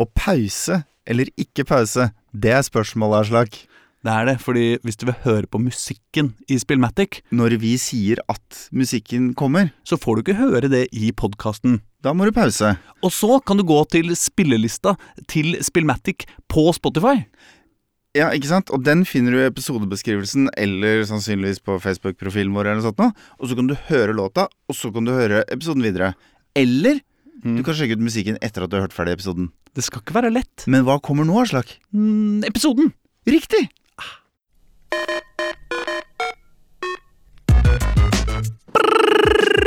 Og pause eller ikke pause, det er spørsmålet, Aslak. Det er det, fordi hvis du vil høre på musikken i Spillmatic, Når vi sier at musikken kommer, så får du ikke høre det i podkasten. da må du pause. Og så kan du gå til spillelista til Spillmatic på Spotify. Ja, ikke sant? Og den finner du i episodebeskrivelsen eller sannsynligvis på Facebook-profilen vår. eller noe sånt nå. Og så kan du høre låta, og så kan du høre episoden videre. Eller du kan sjekke ut musikken etter at du har hørt ferdig episoden. Det skal ikke være lett. Men hva kommer nå, Aslak? Mm, episoden! Riktig! Ah. bye,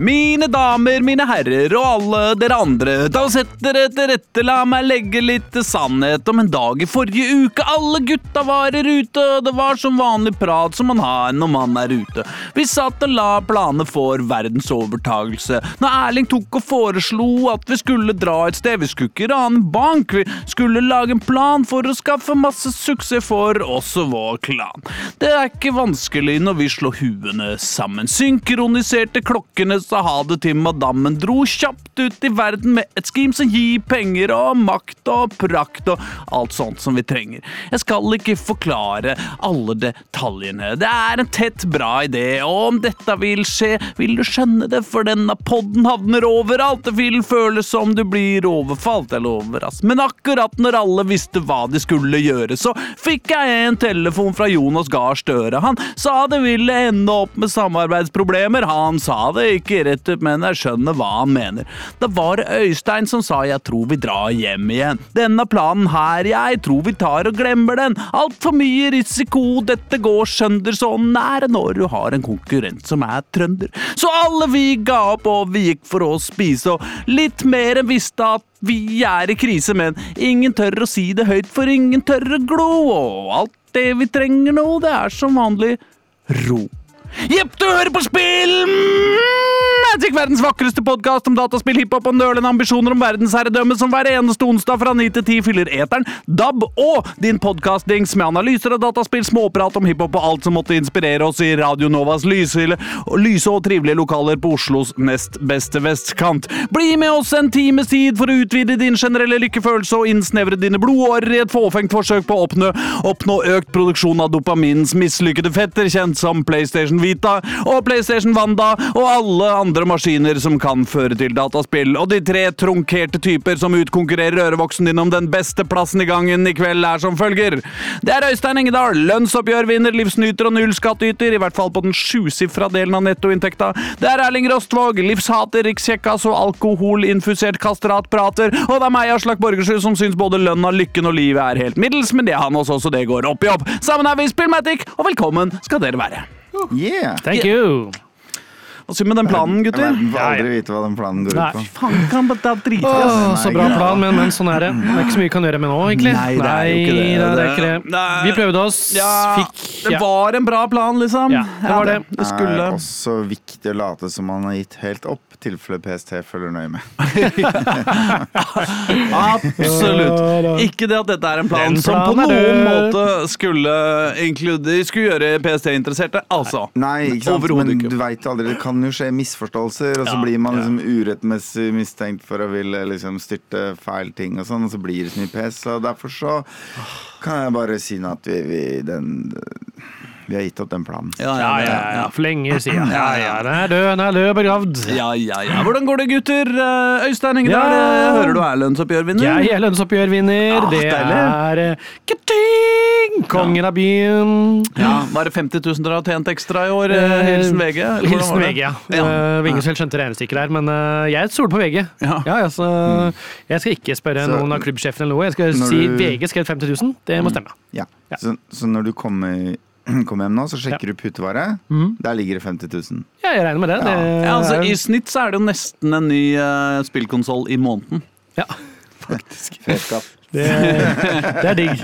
Mine damer, mine herrer og alle dere andre, Da setter sett dere til rette, la meg legge litt sannhet om en dag i forrige uke. Alle gutta var i rute, og det var som vanlig prat som man har når man er ute. Vi satt og la planer for verdensovertagelse. Når Erling tok og foreslo at vi skulle dra et sted, vi skulle ikke rane bank, vi skulle lage en plan for å skaffe masse suksess for oss og vår klan. Det er ikke vanskelig når vi slår huene sammen. Synkroniserte klokkene sa ha det til madammen, dro kjapt ut i verden med et scheme som gir penger og makt og prakt og alt sånt som vi trenger. Jeg skal ikke forklare alle detaljene. Det er en tett bra idé, og om dette vil skje, vil du skjønne det, for denne podden havner overalt. Det vil føles som du blir overfalt eller overrasket. Men akkurat når alle visste hva de skulle gjøre, så fikk jeg en telefon fra Jonas Gahr Støre. Han sa det ville ende opp med samarbeidsproblemer. Han sa det ikke rett ut, men jeg skjønner hva han mener. Det var Øystein som sa jeg tror vi drar hjem igjen. Denne planen her, jeg tror vi tar og glemmer den. Altfor mye risiko, dette går sønder så nære når du har en konkurrent som er trønder. Så alle vi ga opp, og vi gikk for å spise, og litt mer enn visste at vi er i krise, men ingen tør å si det høyt, for ingen tør å glo, og alt det vi trenger nå, det er som vanlig ro. Jepp, du hører på spill! Magic, verdens vakreste podkast om dataspill, hiphop og nølende ambisjoner om verdensherredømme som hver eneste onsdag fra 9 til 10 fyller eteren, DAB og din podkastdings med analyser av dataspill, småprat om hiphop og alt som måtte inspirere oss i Radio Novas lyse, lyse og trivelige lokaler på Oslos nest beste vestkant. Bli med oss en times tid for å utvide din generelle lykkefølelse og innsnevre dine blodårer i et fåfengt forsøk på å oppnå, oppnå økt produksjon av dopaminens mislykkede fetter, kjent som PlayStation Vita og PlayStation Wanda og alle andre maskiner som kan føre til dataspill. Og de tre trunkerte typer som utkonkurrerer ørevoksen din om den beste plassen i gangen i kveld, er som følger. Det er Øystein Engedal, lønnsoppgjørvinner, livsnyter og nullskattyter, i hvert fall på den sjusifra delen av nettoinntekta. Det er Erling Rostvåg, livshater, rikskjekkas og alkoholinfusert kastratprater. Og det er meg, Aslak Borgersrud, som syns både lønna, lykken og livet er helt middels, men det er han også, så det går opp i opp. Sammen er vi Spillmatic, og velkommen skal dere være. Yeah! Thank you. Hva sier du med den planen, gutter? Jeg får Ja, ja. aldri vite hva den planen går Nei. ut på. Nei, Faen, kan bare ta drit Åh, så bra plan, men, men sånn er det. Det er ikke så mye vi kan gjøre med nå, egentlig. Nei, det er jo ikke det. Nei, det er ikke det. Det- Vi prøvde oss, Ja, fikk det var en bra plan, liksom. Ja, det var det. Det skulle er også viktig å late som man har gitt helt opp, tilfelle PST følger nøye med. Absolutt. Ikke det at dette er en plan som på er noen måte skulle, inkludere, skulle gjøre PST-interesserte. Altså. Nei, ikke sant? Men ikke. du veit aldri, det kan jo skje misforståelser, og så Ja, blir man ja. liksom urettmessig mistenkt for å ville liksom styrte feil ting og sånn, og så blir det så mye pes. Og derfor så kan jeg bare si noe at vi, vi, den, vi har gitt opp den planen. Ja, Ja, ja, ja, for lenge siden. Ja, ja, den er død, den er død og begravd. Ja, ja, ja. Hvordan går det, gutter? Eh, Øystein Engedal, Ja. hører du er lønnsoppgjørvinner. Jeg er lønnsoppgjørvinner. Ah, det er eh, Kating! Kongen av byen. Ja, Var det 50 000 dere har tjent ekstra i år? eh, Hilsen VG? eller Hilsen? VG, ja. Ja. Vingesfjell skjønte regnestykket der, men jeg stoler på VG. Ja. Ja, altså, Jeg skal ikke spørre Så- noen av klubbsjefene eller noe. Jeg skal si du- VG skrev 50 000. Det må stemme. Ja. Ja. Så, så når du kommer, kommer hjem nå, så sjekker du putevaret. Der ligger det 50 000. Ja, jeg regner med det. Ja. det Ja, altså, I snitt så er det jo nesten en ny uh, spillkonsoll i måneden. ja. Faktisk. Fet skatt. Det, det er digg.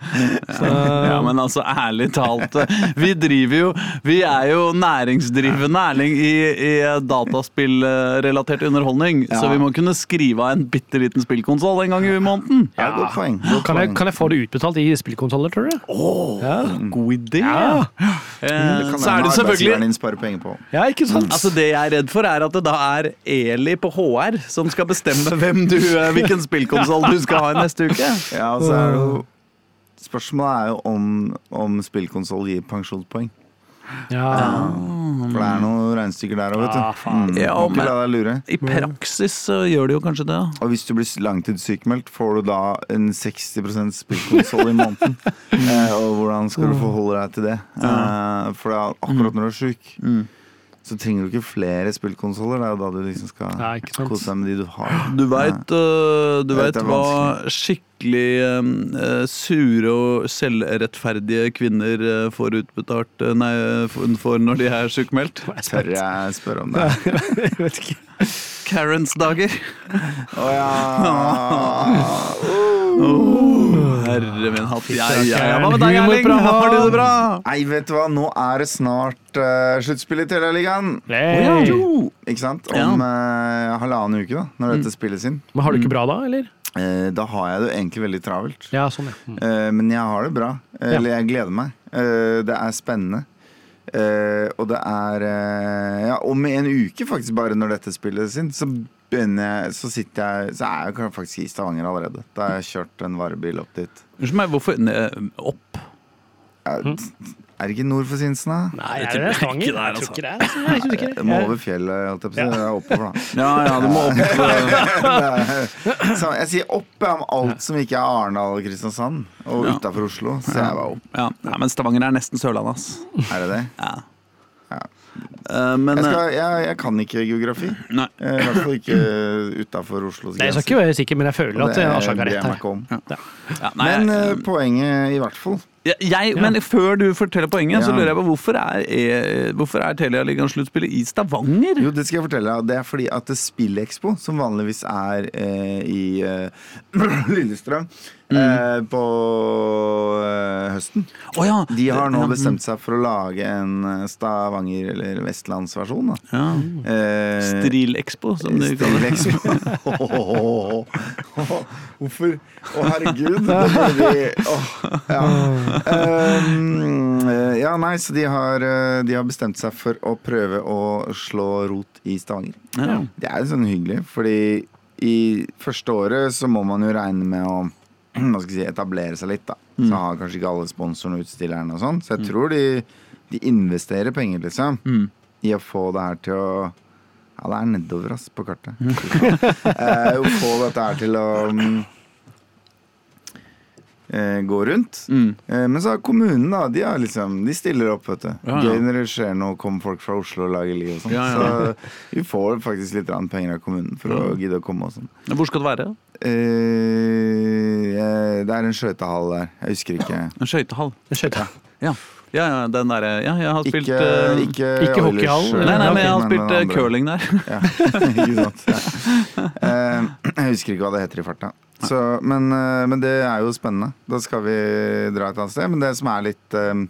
Så, Ja, men altså, ærlig talt. Vi driver jo Vi er jo næringsdrivende, Erling, i, i dataspillrelatert underholdning. Ja. Så vi må kunne skrive av en bitte liten spillkonsoll en gang i måneden. Ja, godt poeng. Godt kan, jeg, kan jeg få det utbetalt i spillkonsoller, tror du? ja. God idé! Ja. Eh, Det kan så er det selvfølgelig arbeidsgiveren din sparer penger på. ja, ikke sant? Altså Det jeg er redd for, er at det da er Eli på HR som skal bestemme hvem du, eh, hvilken spillkonsoll du skal ha i neste uke. Ja, og så er det jo Spørsmålet er jo om, om spillkonsoll gir pensjonspoeng. ja. For det er noen regnestykker der òg, vet Ja, du. faen. Mm. Ja, ikke la deg lure. I praksis så gjør det jo kanskje det. Og hvis du blir langtidssykemeldt, får du da en 60 spillkonsoll i måneden. eh, og hvordan skal du forholde deg til det? Eh, for da, akkurat når du er sjuk, så trenger du ikke flere spillkonsoller. Det er jo da du liksom skal kose deg med de du har. Du veit det er hva skikkelig uh, sure og selvrettferdige kvinner uh, får utbetalt Nei, får når de er sjukmeldt? Tør jeg spørre om det? Jeg vet ikke. Karens dager. Å ja! Herre min hatt. Ja, ja, ja. Hva med deg, Erling? Har du det bra? Nei, vet du hva, nå er det snart uh, sluttspill i Telialigaen. Hey. Ikke sant? Om uh, halvannen uke, da, når dette spilles inn. Men har du ikke bra da, eller? Uh, da har jeg det egentlig veldig travelt. Ja, sånn, ja. Mm. Uh, men jeg har det bra. Eller jeg gleder meg. Eh, det er spennende. Eh, og det er eh, Ja, om en uke, faktisk, bare når dette spilles inn, så begynner Så sitter jeg Så er jeg faktisk i Stavanger allerede. Da har jeg kjørt en varebil opp dit. Unnskyld meg, hvorfor ne, opp? Er, Er det ikke nord for Sinsen, da? Nei, Jeg er det Stavanger? der, Jeg altså. tror ikke det er altså. Ikke det. Må over fjellet, holdt jeg på å si. Det er oppover, da. Ja, ja, du må opp. Er- Så jeg sier opp om alt som ikke er Arendal og Kristiansand. Og Ja. utafor Oslo. Så jeg var opp. Ja, nei, men Stavanger er nesten Sørlandet, ass. Er det det? Ja. Ja. Uh, men Jeg, eh, skal, jeg, jeg kan ikke geografi. Nei. Eh, I hvert fall ikke utafor Oslos Nei, jeg skal ikke være sikker, men jeg føler at eh, Aslak har rett her. Ja. Ja, nei, Men eh, poenget, i hvert fall jeg, jeg, Men før du forteller poenget, så lurer jeg på hvorfor er, er, hvorfor er Telialigaen-sluttspillet i Stavanger? Jo, det skal jeg fortelle deg. Det er fordi at Spillekspo, som vanligvis er eh, i eh, Lillestrøm Mm. eh, på eh, høsten Oh, ja. De har nå mm. bestemt seg for å lage en eh, Stavanger- eller vestlandsversjon. Ja. Eh, Strilexpo, som de kaller det. Stillekspo. Hvorfor? Å, herregud. Åh, ja. Um, ja, nei, så de har, de har bestemt seg for å prøve å slå rot i Stavanger. Ja. Det er jo sånn hyggelig, fordi i første året så må man jo regne med å hva skal jeg si, etablere seg litt. da Så har kanskje ikke alle sponsorene og utstillerne og sånn. Så jeg tror de, de investerer penger, liksom, Mm. i å få det her til å Ja, det er nedover, ass, på kartet. uh, å få dette her til å mm, eh, gå rundt. Mm. Eh, men så har kommunen, da, de, har liksom, de stiller opp, vet du. Ja, ja. Gøy når det skjer noe, kommer folk fra Oslo og lager liv og sånn. Ja, ja. Så vi får faktisk litt grann penger av kommunen for å gidde å komme og sånn. Hvor skal det være? Eh, eh, det er en skøytehall der. Jeg husker ikke. En skøytehall. Ja. ja, ja, den der, Ja, jeg har spilt Ikke, eh, ikke, ikke hockeyhall, eh, Nei, nei, men jeg har spilt eh, curling der. Ja, ikke sant. Ja. Uh, jeg husker ikke hva det heter i farta. Så, men, eh, men det er jo spennende. Da skal vi dra et annet sted. Men det som er litt eh,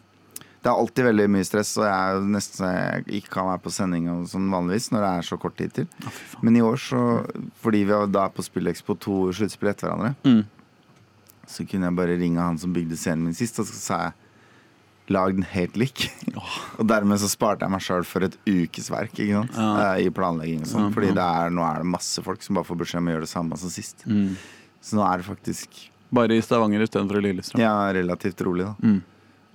Det er alltid veldig mye stress, og jeg er jo nesten så jeg ikke kan være på sending og sånn vanligvis når det er så kort tid til. Men i år, så fordi vi da er på Spillekspo to sluttspill etter hverandre, Mm. så kunne jeg bare ringe han som bygde scenen min sist, og så sa jeg Lag den helt lik. og dermed så sparte jeg meg sjøl for et ukesverk? Ja. Eh, i planlegging. og sånn Ja, Fordi er, nå er det masse folk som bare får beskjed om å gjøre det samme som sist. Mm. Så nå er det faktisk Bare i Stavanger istedenfor i Lillestrøm. ja, relativt rolig. da Mm.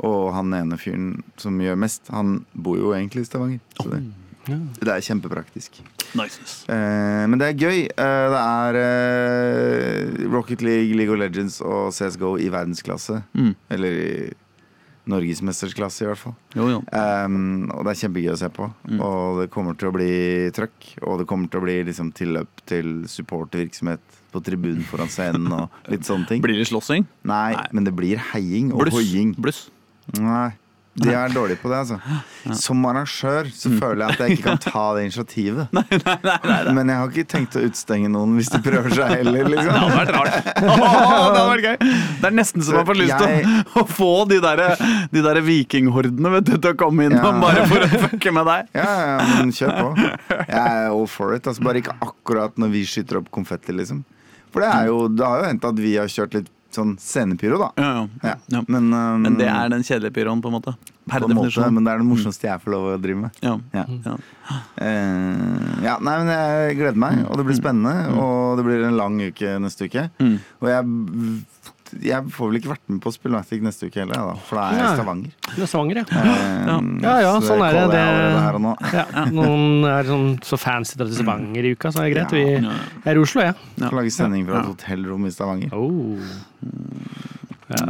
Og han ene fyren som gjør mest, han bor jo egentlig i Stavanger. Så det, det er kjempepraktisk. Nice. Eh, men det er gøy. Eh, det er eh, Rocket League, League of Legends og CSGO i verdensklasse. Mm. Eller i norgesmesterklasse, i hvert fall. Jo, jo. Um, og det er kjempegøy å se på. Mm. Og det kommer til å bli trøkk. Og det kommer til å bli liksom, tilløp til supportervirksomhet på tribunen foran scenen og litt sånne ting. Blir det slåssing? Nei, Nei. men det blir heiing og hoiing. Bluss. Nei. De er dårlige på det, altså. Som arrangør så føler jeg at jeg ikke kan ta det initiativet. Men jeg har ikke tenkt å utstenge noen hvis de prøver seg heller, Det liksom. hadde vært rart. Oh, det hadde vært gøy. Det er nesten så man får lyst til Jeg- å, få de der, de der vikinghordene vet du, til å komme inn Ja. bare for å fucke med deg. Ja, ja, men kjør på. Jeg er all for it. Altså, bare ikke akkurat når vi skyter opp konfetti, liksom. For det jo Det har jo hendt at vi har kjørt litt sånn scenepyro, da. Ja, ja. Ja. Ja. Men, um, Men det er den kjedelige pyroen, på en måte. Per på en måte, men det er det morsomste jeg får lov å drive med. Ja. Ja. Ja. Ja, nei, men jeg gleder meg, og det blir spennende. Og det blir en lang uke neste uke. Mm. Og jeg, jeg får vel ikke vært med på Spillmatic neste uke heller, da, for da er jeg i Stavanger. Det er Stavanger, ja. Eh, Ja, ja, så sånn er det. Det- her og nå. ja. Noen er sånn så fancy til Stavanger i uka, så er det greit. Vi er i Oslo, jeg. Ja. Skal lage sending fra et hotellrom i Stavanger. Oh. Ja.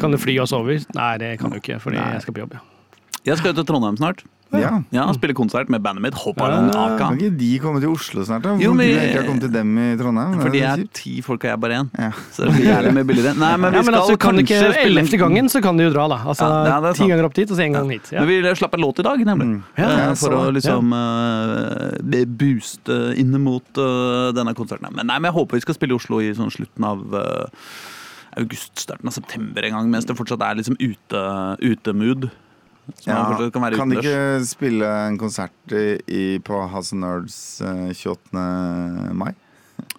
Kan du fly oss over? Nei, det kan du ikke, fordi jeg skal på jobb. Ja. Jeg skal ut til Trondheim snart. Ja. Ja, Spille konsert med bandet mitt Hoppalong Aka. Kan ikke de komme til Oslo snart? da? Jo, men- du ikke har kommet til dem i Trondheim? Det For de er ti folk, og jeg er bare én. Ja. Så det blir jævlig mye billigere. Nei, men vi Ja, men skal altså, kan kanskje ikke spille Ellevte gangen så kan de jo dra, da. Altså, Ja, ja, det Ti sant. ganger opp dit, og så én gang hit. Ja. Men vi slapp en låt i dag, nemlig. Ja, Eh, for så å liksom uh, booste inn mot uh, denne konserten. Men nei, men jeg håper vi skal spille i Oslo i sånn slutten av uh, august, starten av september en gang, mens det fortsatt er liksom ute, utemood. Ja, fortsatt kan være kan de ikke spille en konsert i, i, på House of Nerds eh, 28. mai?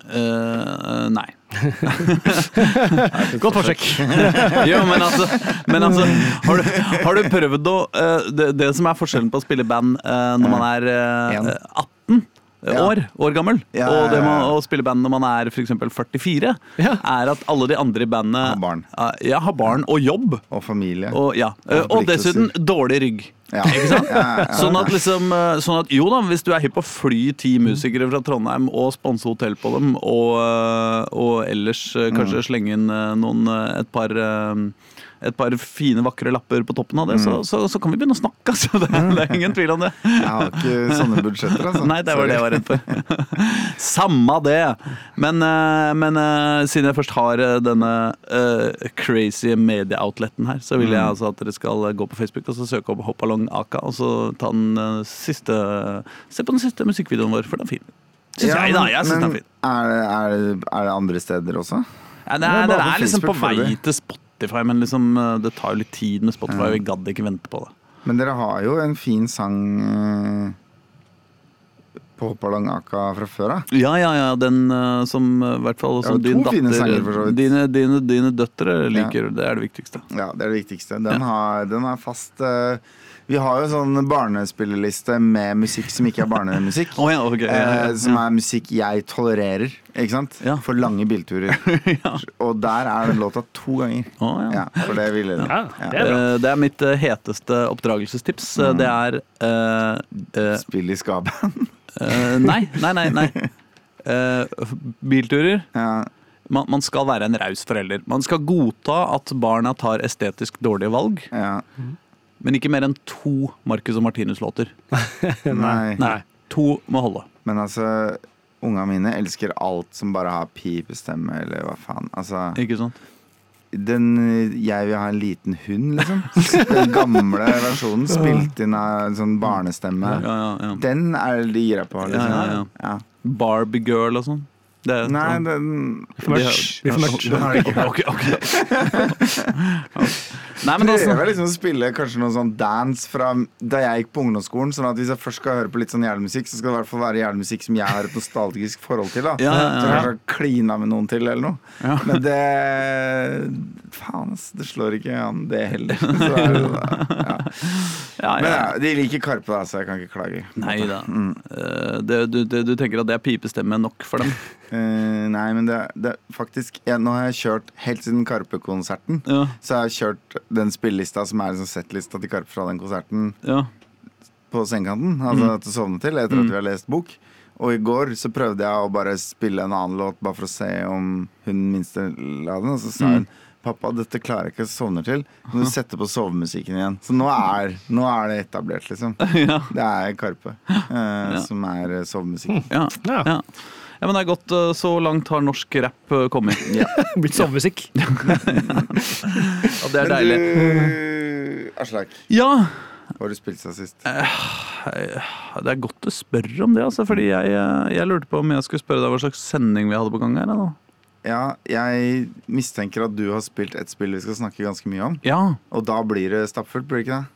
Uh, nei. Godt forsøk. Jo, men altså, men altså har, du, har du prøvd å uh, det, det som er forskjellen på å spille band uh, når man er eh, 18 Ja. år, år gammel, Ja, og det med å spille band når man er f.eks. 44, Ja. er at alle de andre i bandet Har barn. ja, har barn og jobb. Og familie. Og, ja. eh, og dessuten dårlig rygg. ja. Ikke sant? Ja, ja, ja. Sånn at liksom eh, sånn at, Jo da, hvis du er hypp på å fly ti musikere fra Trondheim og sponse hotell på dem, og, eh, og ellers kanskje kanskje slenge inn noen et par et par fine, vakre lapper på toppen av det, så, så, så kan vi begynne å snakke. Altså. Det, er, det er ingen tvil om det. Jeg har ikke sånne budsjetter, altså. Nei, det var det jeg var redd for. Samme det. Men, eh, men eh, siden jeg først har eh, denne uh, crazy media-outleten her, så vil jeg altså at dere skal gå på Facebook og så søke opp Hoppalong Aka, og så ta den siste Se på den siste musikkvideoen vår, for den er fin. Syns Ja, jeg, da. Jeg syns den er fin. Er, det- er, er det andre steder også? Ja, det det er er, bare den på er liksom på vei til jeg. Spotify, men liksom, eh, det tar jo litt tid med Spotify, vi gadd ikke vente på det. Men dere har jo en fin sang eh, på Hoppalong Aka fra før av. Ja, ja, ja, den eh, som i hvert fall som din datter sanger, dine, dine, dine døtre liker, det er det viktigste. Ja, det er det viktigste. Den, har, den er fast eh, Vi har jo sånn barnespilleliste med musikk som ikke er barnemusikk. oh, ja, okay, Ja, ja, eh, ja. som er musikk jeg tolererer, ikke sant? Ja. For lange bilturer. Ja. Og der er den låta to ganger. Oh, ja. Ja, for det ville den. ja. det. Eh, Det er mitt eh, heteste oppdragelsestips. Mm. Eh, Det er uh, uh, Spill i skaben. uh, Nei, nei, nei. nei. Eh, bilturer. ja. Man, man skal være en raus forelder. Man skal godta at barna tar estetisk dårlige valg, ja. Men ikke mer enn to Marcus og Martinus-låter. Nei. Nei, To må holde. Men altså Unga mine elsker alt som bare har pipestemme, eller hva faen. Altså, Ikke sant? den Jeg vil ha en liten hund, liksom. Den gamle versjonen spilt inn av en sånn barnestemme. Ja, ja, ja. Den er de gira på, liksom. Ja, ja, Ja. Barbie girl og sånn. Det er Nei, det den For mørkt. For mørkt. Nei, men Prøver altså liksom å spille kanskje noe sånn dance fra da jeg gikk på ungdomsskolen. Sånn at hvis jeg først skal høre på litt sånn jævlemusikk, så skal det i hvert fall være jævlemusikk som jeg har et nostalgisk forhold til. da Ja, ja, ja. Så jeg kanskje har klina med noen til, eller noe. Ja. Men det Faen, ass. Det slår ikke an, det heller. Så er det, ja. ja, Men ja, de liker Karpe, da, så jeg kan ikke klage. Nei da. Mm. Eh, det, du, det, du tenker at det er pipestemme nok for dem? Uh, nei, men det, det faktisk jeg, Nå har jeg kjørt helt siden Karpe-konserten. Ja. Så jeg har kjørt den spillelista som er liksom settlista til Karpe fra den konserten, ja. på sengekanten. Altså til å sovne til etter at vi har lest bok. Og i går så prøvde jeg å bare spille en annen låt bare for å se om hun minste la den, og så sa hun Pappa, dette klarer jeg ikke å sovne til. Kan du sette på sovemusikken igjen. Så nå er, nå er det etablert, liksom. ja. Det er Karpe eh, som er sovemusikken. Ja. Ja. Ja. ja, men det er godt. eh, Så langt har norsk rap eh, kommet. Ja. Blitt sovemusikk. Og det er Men deilig. du, Aslak, Ja, hva har du spilt seg sist? det er godt du spør om det, altså. Fordi jeg, eh, jeg lurte på om jeg skulle spørre deg hva slags sending vi hadde på gang her. Da. Ja, jeg mistenker at du har spilt et spill vi skal snakke ganske mye om. Ja, Og da blir det stappfullt, blir det ikke det?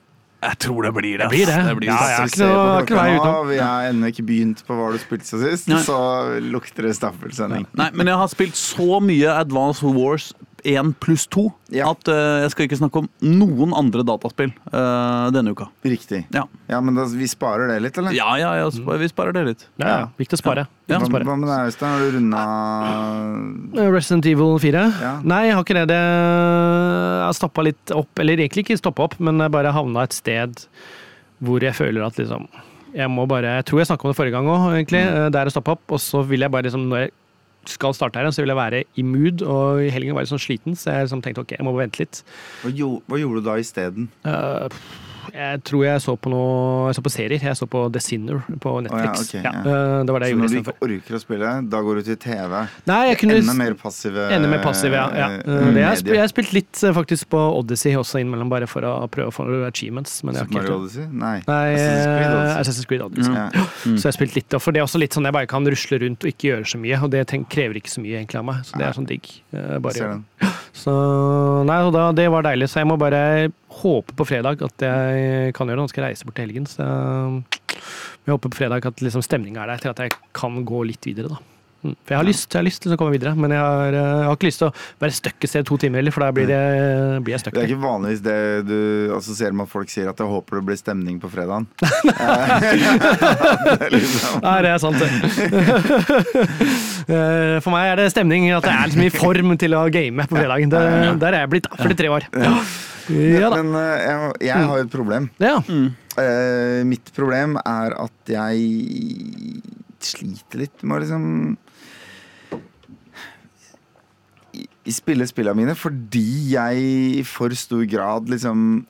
jeg tror det blir det. Det blir det. det blir Ja, det. ja. Så ikke noe- ikke vei utenom. Vi har ennå ikke begynt på hva du spilte sist, Nei. så lukter det stappfull sending. Nei, men jeg har spilt så mye Advance Wars 1 pluss 2 Ja. at uh, jeg skal ikke snakke om noen andre dataspill uh, denne uka. Riktig. Ja, Ja, men da, vi sparer det litt, eller? ja, ja, ja sp- vi sparer det litt. Ja, ja. Viktig å spare. Hva, hva med deg, Øystein? Har du runda Resident Evil 4? Ja. Nei, jeg har ikke det. det jeg har stoppa litt opp, eller egentlig ikke stoppa opp, men jeg bare havna et sted hvor jeg føler at liksom Jeg må bare Jeg tror jeg snakka om det forrige gang òg, egentlig. Mm. eh, Der jeg stoppa opp. Og så vil jeg bare liksom Når jeg skal starte her, så vil jeg være i mood, og i helgen var jeg sånn sliten, så jeg liksom tenkte ok, jeg må vente litt. hva, hva gjorde du da isteden? Uh, jeg tror jeg så på noe Jeg så på serier. Jeg så på The Sinner på Netflix. Oh, ja, ja. Ja, det var det jeg Så gjorde når du ikke orker å spille, da går du til TV? Nei, jeg kunne Enda mer passive Enda mer passiv, ja. ja. eh, Eh, det, jeg, har jeg har spilt litt eh, faktisk på Odyssey også innimellom, bare for å prøve å få achievements. Men jeg har ikke Odyssey? Nei. Nei, Assassin's Creed eh, Odyssey. Odyssey. Ja. Så jeg har spilt litt, for det er også litt sånn jeg bare kan rusle rundt og ikke gjøre så mye. Og det tenk, krever ikke så mye egentlig av meg, så det er sånn digg. Eh, Bare den. det. Så nei, da, det var deilig, så jeg må bare håpe på fredag at jeg kan gjøre det. Nå skal jeg reise bort til helgen, så jeg håper på fredag at liksom stemninga er der til at jeg kan gå litt videre, da. Mm. For jeg har lyst, jeg har lyst til å komme videre, men jeg har, eh, jeg har ikke lyst til å være stuck et sted to timer, heller, for da blir, det, blir jeg stuck. Det er ikke vanligvis det du assosierer med at folk sier at jeg håper det blir stemning på fredagen. Det er liksom- Nei, det er sant, det. Eh, For meg er det stemning at jeg er liksom i form til å game på fredagen. Det, der er jeg blitt, da. 43 år. Ja da. Men eh, jeg, jeg har jo et problem. Ja. Mm. mitt problem er at jeg sliter litt med å liksom i- i spille spillene mine fordi jeg i for stor grad liksom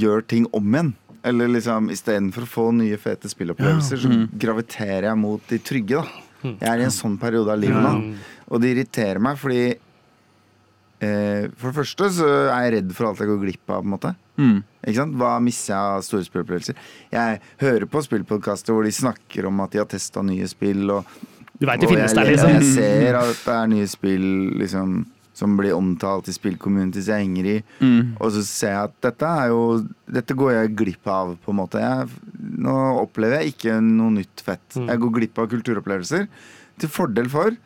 gjør ting om igjen. Eller liksom istedenfor å få nye, fete spillopplevelser, så graviterer jeg mot de trygge, da. Jeg er i en sånn periode av livet nå. Og det irriterer meg fordi eh, For det første så er jeg redd for alt jeg går glipp av, på en måte. Mm. Ikke sant? Hva mister jeg av store spillopplevelser? Jeg hører på spillpodkaster hvor de snakker om at de har testa nye spill, og, Du veit det finnes jeg, der, jeg liksom. ser at det er nye spill liksom, som blir omtalt i spillcommunities jeg henger i. Mm. Og så ser jeg at dette er jo Dette går jeg glipp av, på en måte. Jeg, nå opplever jeg ikke noe nytt fett. Mm. Jeg går glipp av kulturopplevelser til fordel for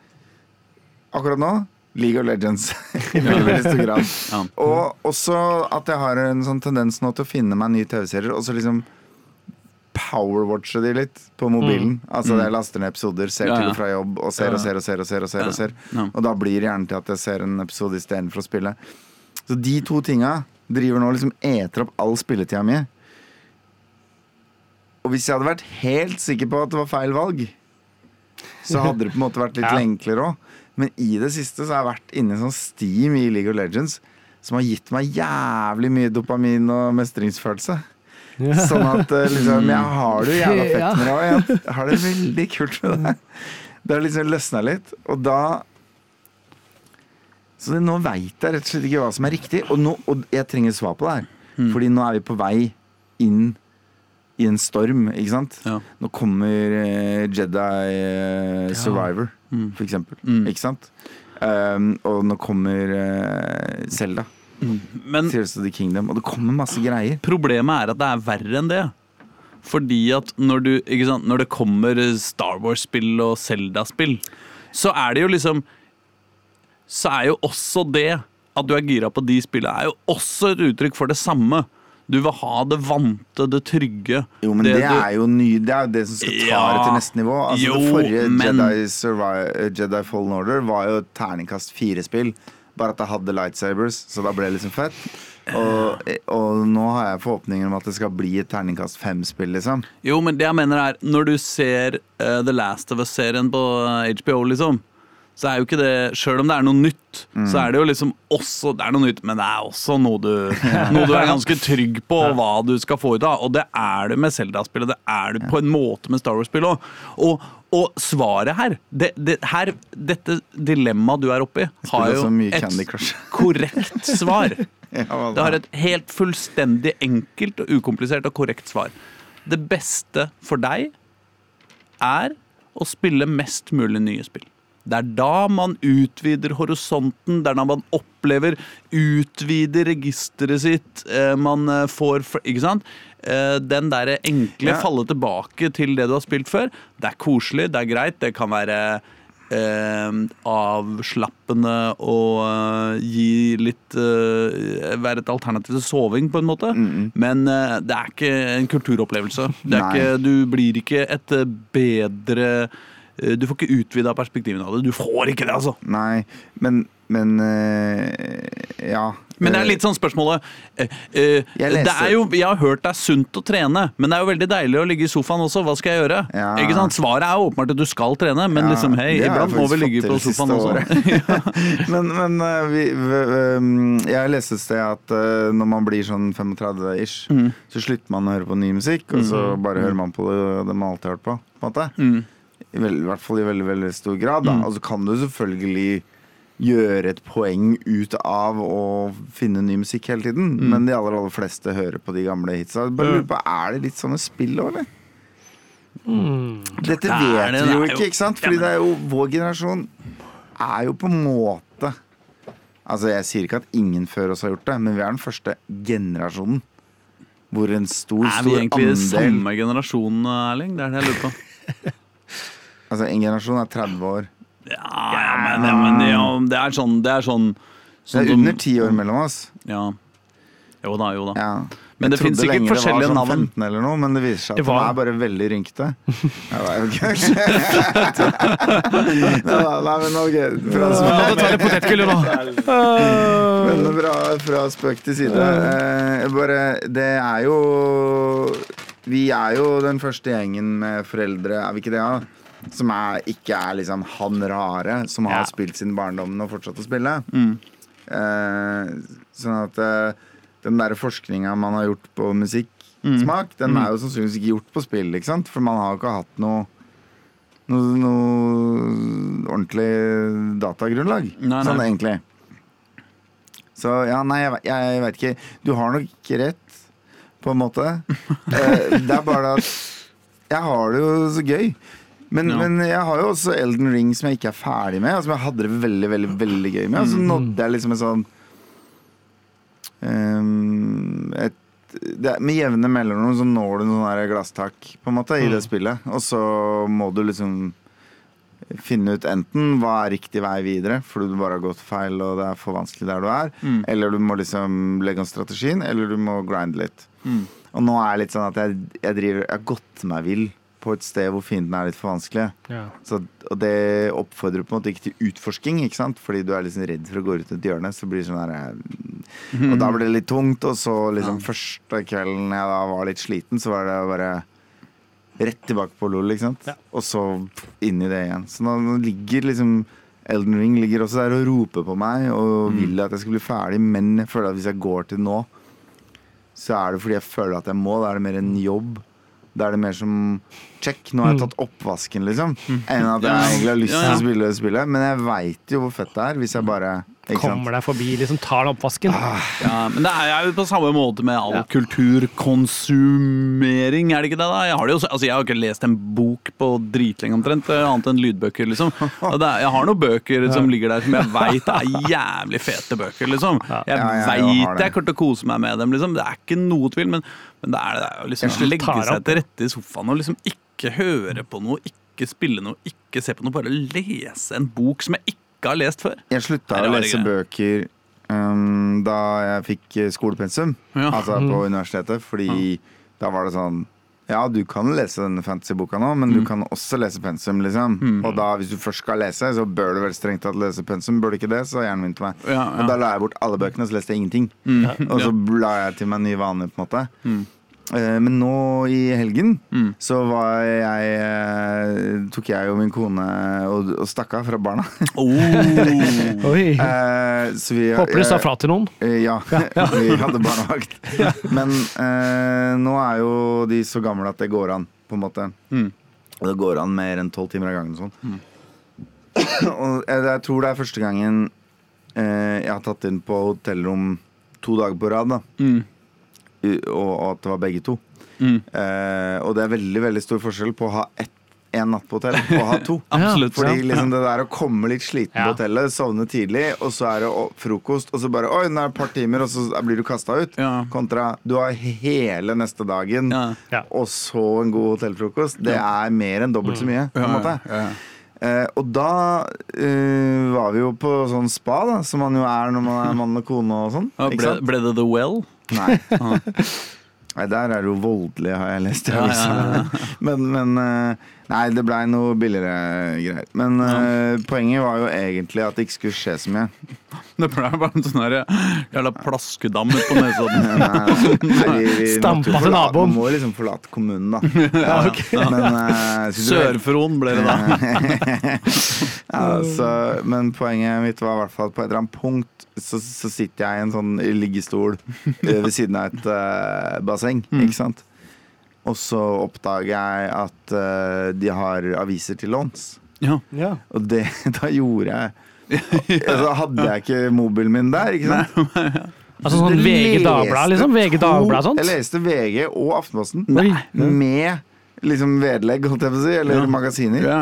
akkurat nå League of Legends. I veldig, veldig stor grad. Ja. Og også at jeg har en sånn tendens nå til å finne meg nye TV-serier, og så liksom powerwatche de litt på mobilen. Altså jeg laster ned episoder, ser ja, Ja, til og fra jobb, og ser og ser og ser og ser. Og ser, og, ser. Og da blir det gjerne til at jeg ser en episode istedenfor å spille. Så de to tinga driver nå liksom eter opp all spilletida mi. Og hvis jeg hadde vært helt sikker på at det var feil valg, så hadde det på en måte vært litt Ja. enklere òg. Men i det siste så har jeg vært inne i sånn steam i League of Legends som har gitt meg jævlig mye dopamin og mestringsfølelse. Sånn at eh, liksom, jeg har det jo jævla fett med deg òg. Jeg har det veldig kult med deg. Det har liksom løsna litt, og da Så nå veit jeg rett og slett ikke hva som er riktig, og, nå, og jeg trenger svar på det her. Fordi nå er vi på vei inn i en storm, ikke sant? Ja. Nå kommer uh, Jedi uh, Survivor, Mm. for eksempel. Mm. Ikke sant? Um, og nå kommer uh, Zelda. Men Tears of the Kingdom. Og det kommer masse greier. problemet er at det er verre enn det. Fordi at når, du, sant, når det kommer Star Wars-spill og Zelda-spill, så er det jo liksom Så er jo også det at du er gira på de spillene, er jo også et uttrykk for det samme. Du vil ha det vante, det trygge. Jo, men det, det er jo ny, det er det som skal ta Ja. det til neste nivå. Altså, Jo, det forrige men- Jedi, Survive, Jedi Fallen Order var jo et terningkast fire-spill. Bare at jeg hadde lightsabers, så da ble det liksom fett. Og, og nå har jeg forhåpninger om at det skal bli et terningkast fem-spill, liksom. Jo, men det jeg mener er Når du ser uh, The Last of Us-serien på HBO, liksom så er jo ikke det Sjøl om det er noe nytt, så er det jo liksom også Det er noe nytt, men det er også noe du, noe du er ganske trygg på hva du skal få ut av. Og det er det med Zelda-spillet. Det er det på en måte med Star Wars-spill òg. Og, og svaret her, det, det, her Dette dilemmaet du er oppi, har jo et korrekt svar. Ja. Det har et helt fullstendig enkelt og ukomplisert og korrekt svar. Det beste for deg er å spille mest mulig nye spill. Det er da man utvider horisonten, det er da man opplever, utvider registeret sitt, eh, man eh, får Ikke sant? Eh, Den derre enkle Ja. falle tilbake til det du har spilt før. Det er koselig, det er greit, det kan være eh, avslappende og eh, gi litt eh, Være et alternativ til soving, på en måte. Men eh, det er ikke en kulturopplevelse. Det er ikke, du blir ikke et eh, bedre Du får ikke utvida perspektivene av det. Du får ikke det, altså. Nei, men, men eh, Ja. Men det er litt sånn spørsmålet eh, eh, det er jo, Jeg har hørt det er sunt å trene, men det er jo veldig deilig å ligge i sofaen også. Hva skal jeg gjøre? Ja. Ikke sant? Svaret er jo åpenbart at du skal trene, men Ja, liksom, hei, iblant må vi ligge på sofaen også. men men eh, vi, vi, um, jeg leste et sted at eh, når man blir sånn 35-ish, Mm. så slutter man å høre på ny musikk, og så bare hører man på det, det man alltid har hørt på. på en måte. Mm. I, veld, I hvert fall i veldig veldig stor grad. Da. Og så kan du selvfølgelig gjøre et poeng ut av å finne ny musikk hele tiden, Mm. men de aller aller fleste hører på de gamle hitsa. Bare lurer på, Er det litt sånn med spill òg, eller? Dette er vet det, det vi jo- ikke, ikke sant? Fordi det er jo vår generasjon er jo på en måte Altså, jeg sier ikke at ingen før oss har gjort det, men vi er den første generasjonen hvor en stor, stor andel Er vi egentlig andel samme generasjon, Erling? Det er det jeg lurer på. Altså, en generasjon er 30 år. Ja, ja, men, ja, men ja, det er sånn Det er sånn, Det sånn er under ti år mellom oss. Ja. Jo da, jo da. Ja. Men Jeg det finnes trodde lenge det forskjellige var sånn 15 eller noe, men det viser seg at var- er bare veldig rynkete. Det var jo gøy. Nei, men ok. Fra, Nå tar det potetgullet nå. men fra, fra spøk til side. Eh, bare, det er jo Vi er jo den første gjengen med foreldre, er vi ikke det? Ja? Som er, ikke er liksom han rare, som har Ja. spilt siden barndommen og fortsatt å spille. Eh, sånn at eh, den der forskninga man har gjort på musikksmak, den er jo sannsynligvis ikke gjort på spill, ikke sant? For man har jo ikke hatt noe noe, noe ordentlig datagrunnlag. Nei, nei. Sånn egentlig. Så ja, nei, jeg, jeg veit ikke. Du har nok rett, på en måte. Eh, det er bare at jeg har det jo så gøy. Men, Ja. men jeg har jo også Elden Ring som jeg ikke er ferdig med, og som jeg hadde det veldig veldig, veldig gøy med. Og så nådde jeg liksom en sånn um, et, det, Med jevne mellomrom så når du noen glasstak på en måte i det spillet. Og så må du liksom finne ut enten hva er riktig vei videre, fordi du bare har gått feil og det er for vanskelig der du er, eller du må liksom legge om strategien, eller du må grinde litt. Og nå er det litt sånn at jeg, jeg driver Jeg har gått meg vill på et sted hvor fienden er litt for vanskelig. Ja. Så, og det oppfordrer på en måte ikke til utforsking, ikke sant? fordi du er liksom redd for å gå ut et hjørne. Så blir det sånn her eh, Og da ble det litt tungt. Og så liksom første kvelden jeg da var litt sliten, så var det bare rett tilbake på LOL, ikke sant. Ja. Og så inn i det igjen. Så nå, ligger liksom Elden Ring ligger også der og roper på meg og vil at jeg skal bli ferdig, men jeg føler at hvis jeg går til nå, så er det fordi jeg føler at jeg må. Da er det mer en jobb. Da er det mer som check, nå har jeg tatt oppvasken, liksom. Enn at jeg egentlig har lyst til å spille spillet. Men jeg veit jo hvor fett det er hvis jeg bare ikke sant? Kommer deg forbi, liksom tar den oppvasken. Ja, men det er jo på samme måte med all Ja. kulturkonsumering, er det ikke det? da? Jeg har, det jo, altså, jeg har ikke lest en bok på dritlenge omtrent, eh, annet enn lydbøker, liksom. Og det er, jeg har noen bøker som ligger der som jeg veit er jævlig fete bøker, liksom. Jeg Ja, veit jeg kommer til å kose meg med dem, liksom. Det er ikke noe tvil, men, men det er det er jo liksom å legge seg til rette i sofaen og liksom ikke høre på noe, ikke spille noe, ikke se på noe, bare lese en bok som jeg ikke har lest før. Jeg slutta å lese ikke bøker um, da jeg fikk eh, skolepensum, Ja. altså på universitetet, fordi da var det sånn ja, du kan lese denne fantasyboka nå, men du kan også lese pensum. liksom Og da, hvis du først skal lese, så bør du vel strengt tatt lese pensum. Bør du ikke det, så hjernen min til meg. Ja, ja. Og da la jeg bort alle bøkene, og så leste jeg ingenting. Og så la jeg til meg nye vaner, på en måte. Eh, Men nå i helgen så var jeg eh, tok jeg og min kone og, og stakk av fra barna. Oh. Oi. Eh, så vi, Håper du sa fra til noen. Ja. Ja, vi hadde barnevakt. Men eh, nå er jo de så gamle at det går an, på en måte. Og det går an mer enn tolv timer av gangen. og Mm. og jeg, jeg tror det er første gangen eh, jeg har tatt inn på hotellrom to dager på rad, da. Mm. Og, at det var begge to. Mm. Eh, og det er veldig veldig stor forskjell på å ha ett en natt på hotell og ha to. Absolutt. Fordi Ja. liksom det der å komme litt sliten Ja. på hotellet, sovne tidlig, og så er det frokost, og så bare Oi, nå er det et par timer, og så blir du kasta ut. Ja. Kontra du har hele neste dagen, Ja. Ja. og så en god hotellfrokost. Det er mer enn dobbelt så mye. På en måte. Eh, og da eh, var vi jo på sånn spa, da, som man jo er når man er mann og kone og sånn. Ja, ble, ble det The Well? Nei. Nei, der er det jo voldelig, har jeg lest i Ja, avisa. ja, ja. Men, men eh, Nei, det blei noe billigere greier. Men eh, poenget var jo egentlig at det ikke skulle skje så mye. Det ble bare en sånn her jævla plaskedam ut på Nesodden. Stampa til naboen. Man må liksom forlate kommunen, da. ja, okay. så du- Sør-Fron ble det da. ja, så, men poenget mitt var i hvert fall at på et eller annet punkt så, så sitter jeg i en sånn liggestol eh, ved siden av et uh, basseng, ikke sant? Og så oppdager jeg at uh, de har aviser til låns. Ja. Ja. Og det, da gjorde jeg altså, Hadde jeg ikke mobilen min der, ikke sant? Altså sånn VG Dagblad, liksom? VG Dagblad sånt? Jeg leste VG og Aftenposten med liksom vedlegg, holdt jeg på å si, eller Ja. magasiner. Ja.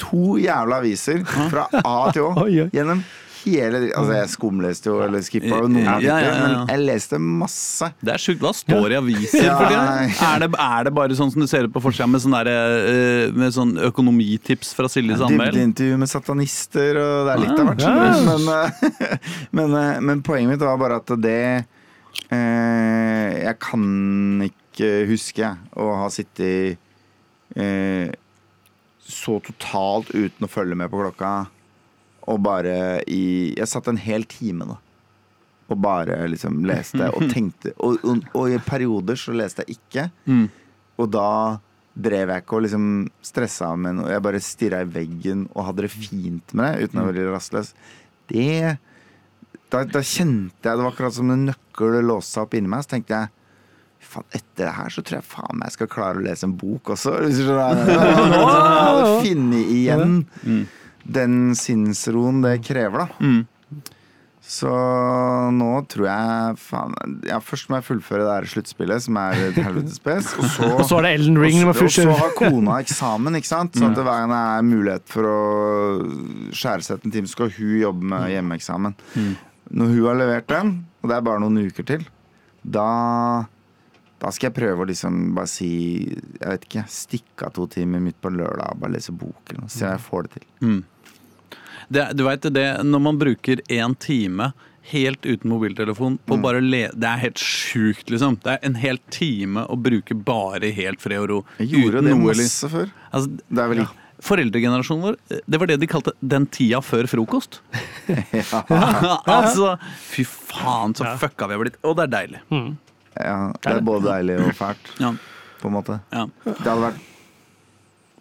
To jævla aviser fra A til Å gjennom hele Altså, jeg skumleste jo, eller skippa jo noen av ja. men jeg leste masse. Det er sjukt. Hva står i aviser for tida? Er, det- er det bare sånn som du ser det på forsida med sånn eh, med sånn økonomitips fra Silje Sandmæl? Dybdeintervju med satanister, og det er litt av hvert. Ja. skjønner. Men, eh, men, eh, men poenget mitt var bare at det eh, Jeg kan ikke huske å ha sittet eh, så totalt uten å følge med på klokka, og bare i Jeg satt en hel time, da. Og bare liksom leste og tenkte. Og, og, og i perioder så leste jeg ikke. Mm. Og da drev jeg ikke og liksom stressa med noe. Jeg bare stirra i veggen og hadde det fint med det uten å være rastløs. Det da, da kjente jeg Det var akkurat som en nøkkel låste seg opp inni meg. Så tenkte jeg Faen, etter det her så tror jeg faen meg jeg skal klare å lese en bok også. Hvis du skjønner. Finne igjen den sinnsroen det krever, da. Mm. Så nå tror jeg faen Ja, først må jeg fullføre det her sluttspillet, som er et helvetes pes. Og så, Og så er det Elden Ring. og så, og så har kona eksamen, ikke sant? Så at det hver gang det er mulighet for å skjære seg en time, så skal hun jobbe med hjemmeeksamen. Når hun har levert den, og det er bare noen uker til, da da skal jeg prøve å liksom bare si Jeg vet ikke, stikke av to timer midt på en lørdag og bare lese bok eller noe. Om jeg får det til. Mm. Det, du vet det, når man bruker én time helt uten mobiltelefon på Mm. bare le Det er helt sjukt, liksom. Det er en hel time å bruke bare helt fred og ro. Jeg gjorde uten det noe, masse før. Altså, Det er vel Foreldregenerasjonen vår, det var det de kalte 'den tida før frokost'. altså, fy faen, så Ja. fucka vi har blitt. Og det er deilig. Mm. Ja, det er både deilig og fælt, Ja, på en måte. ja. Det hadde vært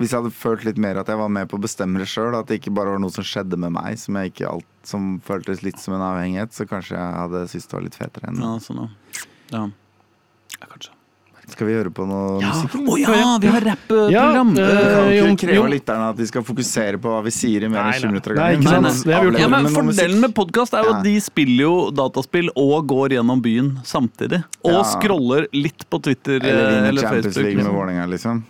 Hvis jeg hadde følt litt mer at jeg var med på å bestemme det sjøl, at det ikke bare var noe som skjedde med meg, som, jeg ikke alt, som føltes litt som en avhengighet, så kanskje jeg hadde syntes det var litt fetere enn ja, sånn, ja. ja. ja kanskje. Skal vi høre på noe musikk? Å ja, vi har rappprogram! Ja, Vi eh, kan Jon- ikke kreve av lytterne at de skal fokusere på hva vi sier i mer Nei, enn 20 minutter av Nei, gangen. ikke sant. nei, vi gjort. avlever Ja, men. Fordelen med podkast er jo at de spiller jo dataspill og går gjennom byen samtidig. Og Ja. scroller litt på Twitter Eller eh, eller Champions Facebook. League med Liksom. Vålerenga, liksom.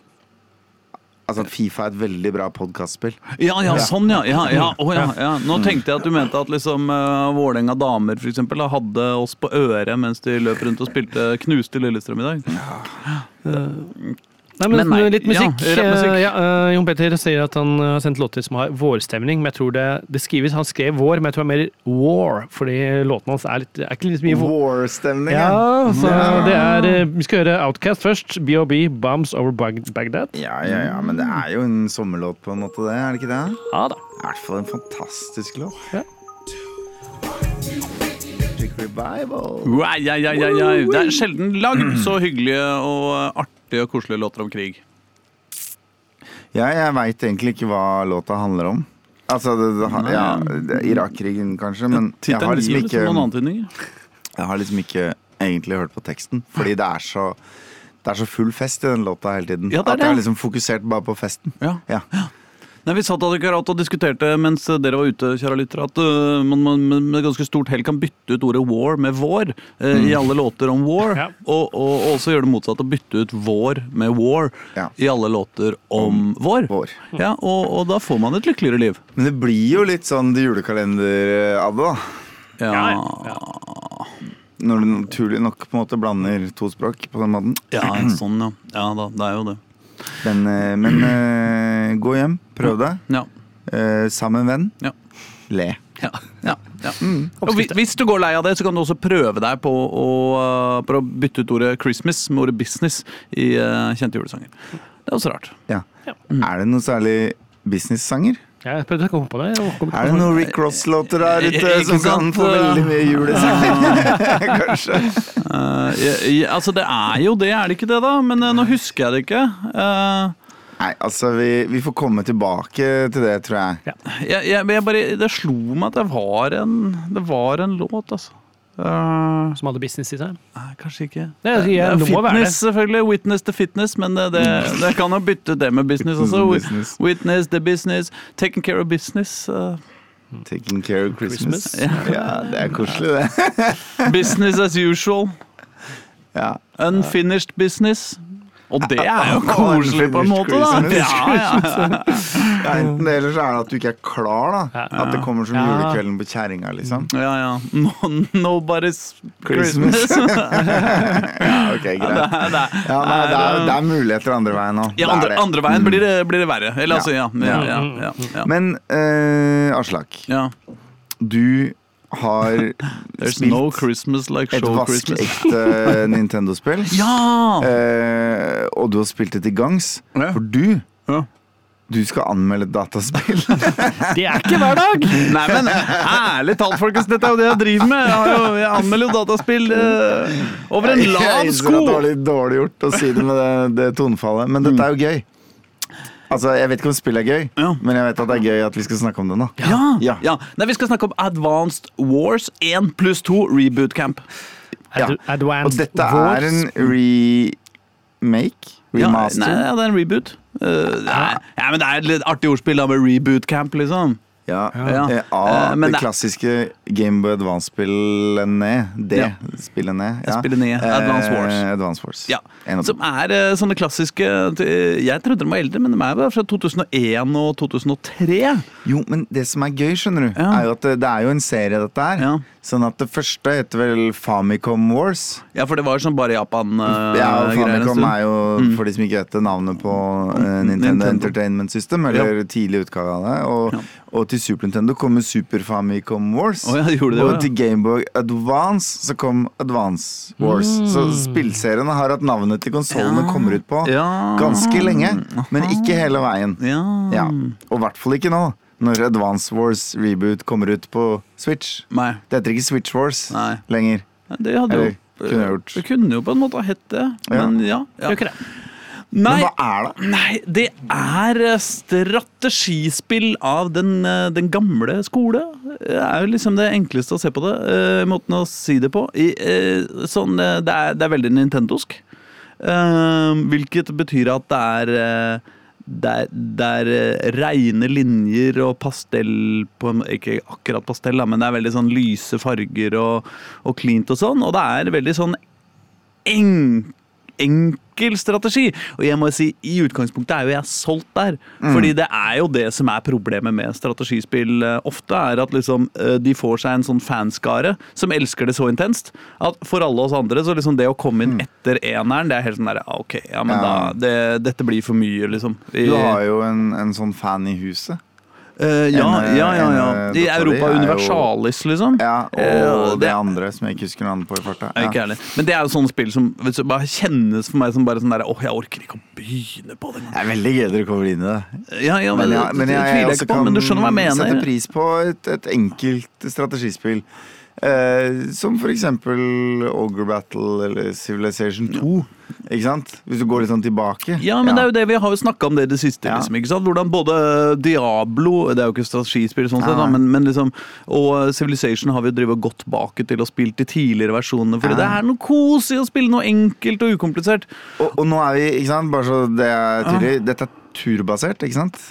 Altså at Fifa er et veldig bra podkastspill. Ja, ja, sånn, ja. ja, ja. Oh, ja, ja. Nå tenkte jeg at du mente at liksom uh, Vålerenga damer for eksempel, hadde oss på øret mens de løp rundt og spilte knuste Lillestrøm i dag. Nei, men, Men nei. litt musikk. Ja, musikk. Eh, ja, eh, Jon Petter sier at han har sendt låter som har vårstemning, men jeg tror det, det skrives Han skrev vår, men jeg tror det er mer war, fordi låtene hans er, litt, er ikke litt mye. War-stemning. Ja, så Ja. det er eh, Vi skal høre Outcast først. BOB, Bombs Over Bag Bagdad. Ja, ja, ja, men det er jo en sommerlåt på en måte, det. Er det ikke det? Ja da. I hvert fall en fantastisk låt. Ja. Revival. Ui, ja, ja, ja, ja. Det er sjelden lagd så hyggelige og artige og koselige låter om krig. Ja, jeg veit egentlig ikke hva låta handler om. Altså, det, det, Nei. ja, Irak-krigen, kanskje, men jeg har liksom ikke. Jeg har liksom ikke egentlig hørt på teksten, fordi det er så Det er så full fest i den låta hele tiden. Ja, det er At jeg har liksom fokusert bare på festen. Ja. Ja. Nei, Vi satt akkurat og diskuterte mens dere var ute, kjære lyttere, at uh, man, man med ganske stort hell kan bytte ut ordet war med vår øh, i alle låter om war. Ja. Og, og, og også gjøre det motsatt, å bytte ut vår med war Ja. i alle låter om vår. Vår. Ja, og, og da får man et lykkeligere liv. Men det blir jo litt sånn julekalender av det, da. Ja, Ja, Når du naturlig nok på en måte blander to språk på den måten. ja sånn, ja. Ja da, det er jo det. Men, eh, men eh, gå hjem, prøv deg. Ja. Eh, sammen venn. Ja. Le. Ja, ja, ja. Og hvis du går lei av det, så kan du også prøve deg på å, på å bytte ut ordet 'Christmas' med ordet 'business' i uh, kjente julesanger. Det er også rart. Ja. Ja. Er det noe særlig business-sanger? Jeg prøvde å komme på det. Er det noen Rick Ross-låter der ute Ikke som kan få veldig mye julesanger? Kanskje. Uh, ja, ja, altså, det er jo det, er det ikke det, da? Men uh, nå husker jeg det ikke. Uh, Nei, altså, vi, vi får komme tilbake til det, tror jeg. jeg, jeg, jeg bare, det slo meg at det var en, det var en låt, altså. Uh, Som hadde business i seg. nei, kanskje ikke. Det det, det, det fitness, selvfølgelig. Witness the fitness, men det, det, det kan jo bytte det med business også. Business. Witness the business. Taking care of business. uh, Taking care of Christmas. Christmas. Ja, det er koselig, det. business as usual. Ja. Unfinished business. Og det er jo koselig på en måte, da. Ja, ja, enten det, eller så er det at du ikke er klar. da At det kommer som julekvelden på kjerringa, liksom. ja, ja. No, nobody's Christmas. Ja, ok, greit. Det er- det er- Ja, nei, det, er, det er muligheter andre veien òg. Ja, andre. Mm. andre veien blir det, blir det verre. Eller altså, ja. Ja, ja, ja, ja. Men uh, Aslak, ja. du har There's spilt no Christmas like et vaskeekte Nintendo-spill. Ja! Eh, og du har spilt det til gangs. Ja. For du Ja. du skal anmelde dataspill. Det er ikke hver dag! Nei, men ærlig talt, folkens, dette er jo det jeg driver med. Jeg, har jo, jeg anmelder jo dataspill uh, over en Jeg lav innser sko. at det var litt dårlig gjort å si det med det, det tonefallet, men dette er jo gøy. Altså, Jeg vet ikke om spillet er gøy, Ja. men jeg vet at det er gøy at vi skal snakke om det nå. Ja. Ja. ja. Nei, vi skal snakke om Advanced Wars 1 pluss 2 Reboot Camp. Ja. Ad- Advanced Og dette er en remake? Ja, Remaster? nei, ja, det er en reboot. Eh, nei, ja, men det er et litt artig ordspill da med Reboot Camp, liksom. Ja, Ja. eh, A, Eh, men det det- klassiske Gameboy Advance-spillet ned. Det Ja. spillet ned. Jeg spiller ned Advance Wars. Eh, Advance Wars. Ja. Som er eh, sånne klassiske eh, Jeg trodde de var eldre, men de er bare fra 2001 og 2003. Jo, men det som er gøy, skjønner du, Ja. er jo at det, det er jo en serie, dette her. Ja. Sånn at det første heter vel Famicom Wars. Ja, for det var sånn bare Japan. eh, Ja, og Famicom er jo, for de som ikke vet det, navnet på eh, Nintendo, Nintendo. Entertainment System, eller tidlig utgave av det. Og, Ja. Og til Super Nintendo kommer Super Famicom Wars. Oh, ja, de det, og ja. til Gameboy Advance så kom Advance Wars. Så spillseriene har hatt navnet til konsollene Ja. kommer ut på Ja. ganske lenge, men ikke hele veien. Ja. Ja. Og i hvert fall ikke nå, når Advance Wars Reboot kommer ut på Switch. Nei. Det heter ikke Switch Wars Nei. lenger. Det hadde Eller, jo kunne jeg gjort. Det kunne jo på en måte ha hett det, men ja. ja. Gjør ikke det. Nei, Men hva er det? nei, det er eh, strategispill av den, eh, den gamle skole. Det er jo liksom det enkleste å se på det. eh, måten å si det på. I, eh, sånn, eh, det, er, det er veldig nintendosk. Eh, hvilket betyr at det er eh, det er, det er eh, reine linjer og pastell på Ikke akkurat pastell, da, men det er veldig sånn lyse farger og, og cleant og sånn. Og det er veldig sånn en, enkel strategi. Og jeg må si, i utgangspunktet er jo jeg solgt der. Fordi det er jo det som er problemet med strategispill eh, ofte, er at liksom eh, de får seg en sånn fanskare som elsker det så intenst. At for alle oss andre, så liksom det å komme inn etter eneren, det er helt sånn derre Ok, ja, men Ja. da det, Dette blir for mye, liksom. I, Du har jo en, en sånn fan i huset. Eh, ja, en, ja, ja, ja. I Europa Universalis, jo- liksom. Ja, og uh, det andre som jeg ikke husker navnet på i farta. Ja. Men det er jo sånne spill som vet du, bare kjennes for meg som bare sånn der Åh, jeg orker ikke å begynne på det. Det er veldig gøy dere kommer inn i det. Ja, ja, men, Men, jeg, men jeg, jeg, jeg, jeg ikke på, men du hva jeg sette pris på et, et enkelt strategispill. Eh, som eksempel Ogre Battle eller Civilization 2. Ikke sant? Hvis du går litt sånn tilbake. Ja, men det er jo det vi har jo snakka om det i det siste. Ja. Liksom, ikke sant? Hvordan både Diablo Det er jo ikke strategispill, sånn sett, men, men liksom, og Civilization har vi jo drevet godt bak til og spilt de tidligere versjonene. Fordi Ja. det er noe kos i å spille noe enkelt og ukomplisert. Og, og nå er vi, ikke sant, bare så det er tydelig, dette er turbasert, ikke sant?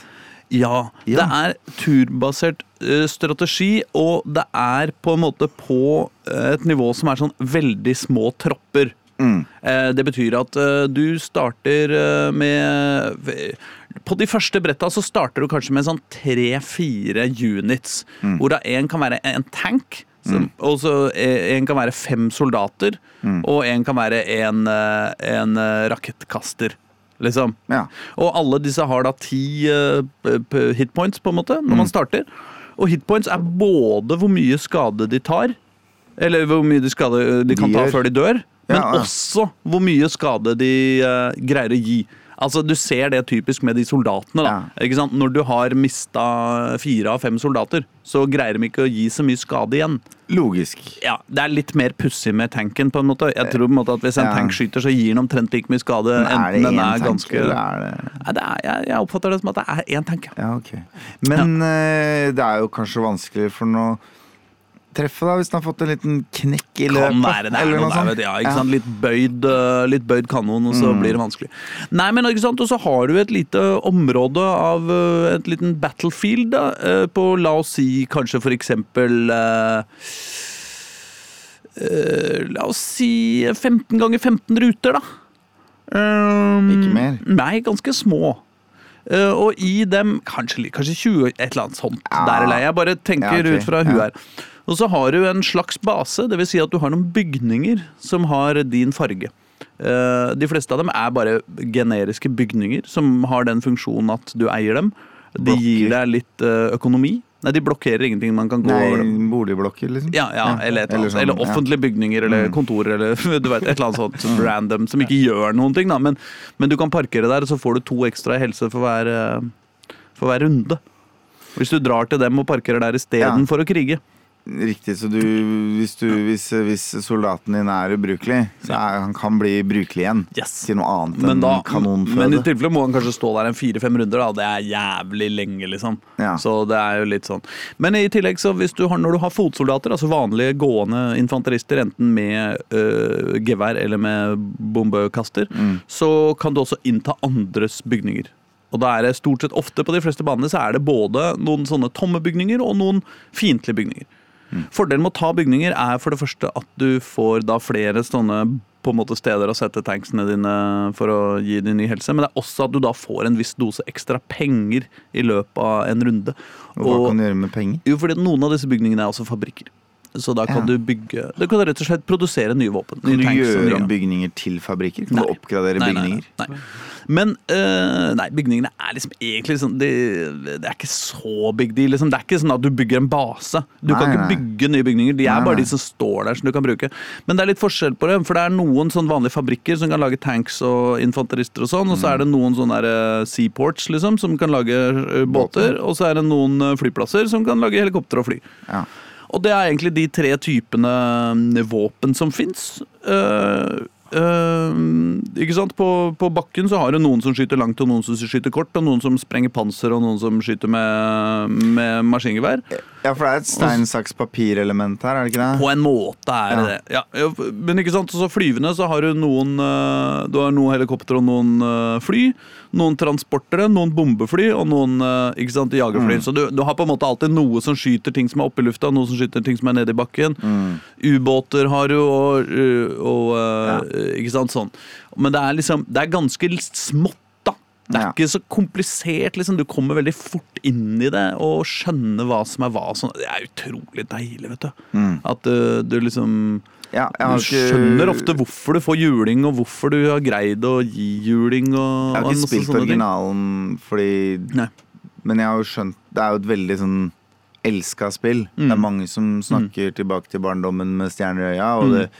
Ja. Ja. Det er turbasert eh, strategi, og det er på en måte på eh, et nivå som er sånn veldig små tropper. Mm. Eh, Det betyr at eh, du starter med På de første bretta så starter du kanskje med sånn tre-fire units. Mm. Hvorav én kan være en tank, Mm. og så en kan være fem soldater. Mm. Og en kan være en, en rakettkaster. Liksom. Ja. Og alle disse har da ti eh, p- p- hitpoints, på en måte, når Mm. man starter. Og hitpoints er både hvor mye skade de tar, eller hvor mye de, skade, de kan De ta før de dør, men Ja, ja. også hvor mye skade de uh, greier å gi. Altså, Du ser det typisk med de soldatene. da, ikke sant? Når du har mista fire av fem soldater, så greier de ikke å gi så mye skade igjen. Logisk. Ja, Det er litt mer pussig med tanken. på en måte. Jeg tror på en måte at Hvis en Ja. tank skyter, så gir den omtrent like mye skade. Men er enten den er tank, ganske... er det Nei, det er, jeg, jeg oppfatter det som at det er én tank. ja. Ja, ok. Men ja. det er jo kanskje vanskelig for noe treffe, da, hvis den har fått en liten knekk i løpet. Kan være det er der, ja, ikke sant? Litt bøyd, øh, litt bøyd kanon, og så blir det vanskelig. Nei, men ikke sant, Og så har du et lite område av øh, et liten battlefield da, øh, på la oss si kanskje for eksempel øh, La oss si 15 ganger 15 ruter, da. Um, Ikke mer? Nei, ganske små. Uh, og i dem kanskje, kanskje 20, et eller annet sånt. Ja. Der eller jeg bare tenker Ja, okay. ut fra huet her. Og så har du en slags base, dvs. Si at du har noen bygninger som har din farge. Uh, de fleste av dem er bare generiske bygninger som har den funksjonen at du eier dem. De gir deg litt uh, økonomi. Nei, de blokkerer ingenting. Man kan gå Nei, over dem. boligblokker, liksom. Ja, ja, eller eller sånn, Eller ja. Mm. offentlige bygninger eller kontorer eller du vet, et eller annet sånt random som ikke gjør noen ting. Men, men du kan parkere der, og så får du to ekstra i helse for hver, eh, for hver runde. Hvis du drar til dem og parkerer der istedenfor Ja. å krige. Riktig, så du, hvis, du, hvis, hvis soldaten din er ubrukelig, så er, han kan bli brukelig igjen Yes. til noe annet Men, enn da, men i kanonføde. tilfelle må han kanskje stå der en fire-fem runder. Da. Det er jævlig lenge, liksom. Ja. Så det er jo litt sånn. Men i tillegg, så du har, når du har fotsoldater, altså vanlige gående infanterister, enten med øh, gevær eller med bombekaster, Mm. så kan du også innta andres bygninger. Og da er det stort sett ofte på de fleste banene så er det både noen sånne tomme bygninger og noen fiendtlige bygninger. Mm. Fordelen med å ta bygninger er for det første at du får da flere sånne på en måte steder å sette tanksene dine for å gi din ny helse, men det er også at du da får en viss dose ekstra penger i løpet av en runde. Og hva kan du gjøre med penger? Jo, fordi noen av disse bygningene er også fabrikker. Så da kan Ja. du bygge Du kan rett og slett produsere nye våpen. Kan du gjøre om bygninger til fabrikker? Kan Nei. du oppgradere Nei, bygninger? Nei, nei. Men øh, nei, bygningene er liksom egentlig liksom, det, det er ikke så big deal. Liksom. Det er ikke sånn at du bygger en base. Du kan ikke nei. bygge nye bygninger. De er Nei, bare nei. de som står der som du kan bruke. Men det er litt forskjell på det. For det er noen sånn vanlige fabrikker som kan lage tanks og infanterister og sånn. Og Mm. så er det noen sånne der, øh, seaports liksom, som kan lage øh, båter. Og så er det noen flyplasser som kan lage helikopter og fly. Ja. Og det er egentlig de tre typene våpen som fins. ikke sant? På, på bakken så har du noen som skyter langt, og noen som skyter kort, og noen som sprenger panser, og noen som skyter med, med maskingevær. Ja, for det er et stein, saks, papir-element her, er det ikke det? På en måte er det Ja. det. Ja, men ikke sant, så flyvende så har du noen eh, Du har noen helikopter og noen eh, fly. Noen transportere, noen bombefly og noen eh, ikke sant, jagerfly. Mm. Så du, du har på en måte alltid noe som skyter ting som er oppe i lufta, noe som skyter ting som er nede i bakken. Mm. Ubåter har du, og, og ja. Ikke sant, sånn. Men det er liksom Det er ganske smått. Det er Ja. ikke så komplisert, liksom. Du kommer veldig fort inn i det og skjønner hva som er hva. Sånn. Det er utrolig deilig, vet du. Mm. At du, du liksom Ja, Du skjønner ofte hvorfor du får juling, og hvorfor du har greid å gi juling. Og, Jeg har ikke spilt originalen fordi Nei. Men jeg har jo skjønt Det er jo et veldig sånn elska spill. Det Mm. er mange som snakker tilbake til barndommen med stjerner i øya, og Mm. det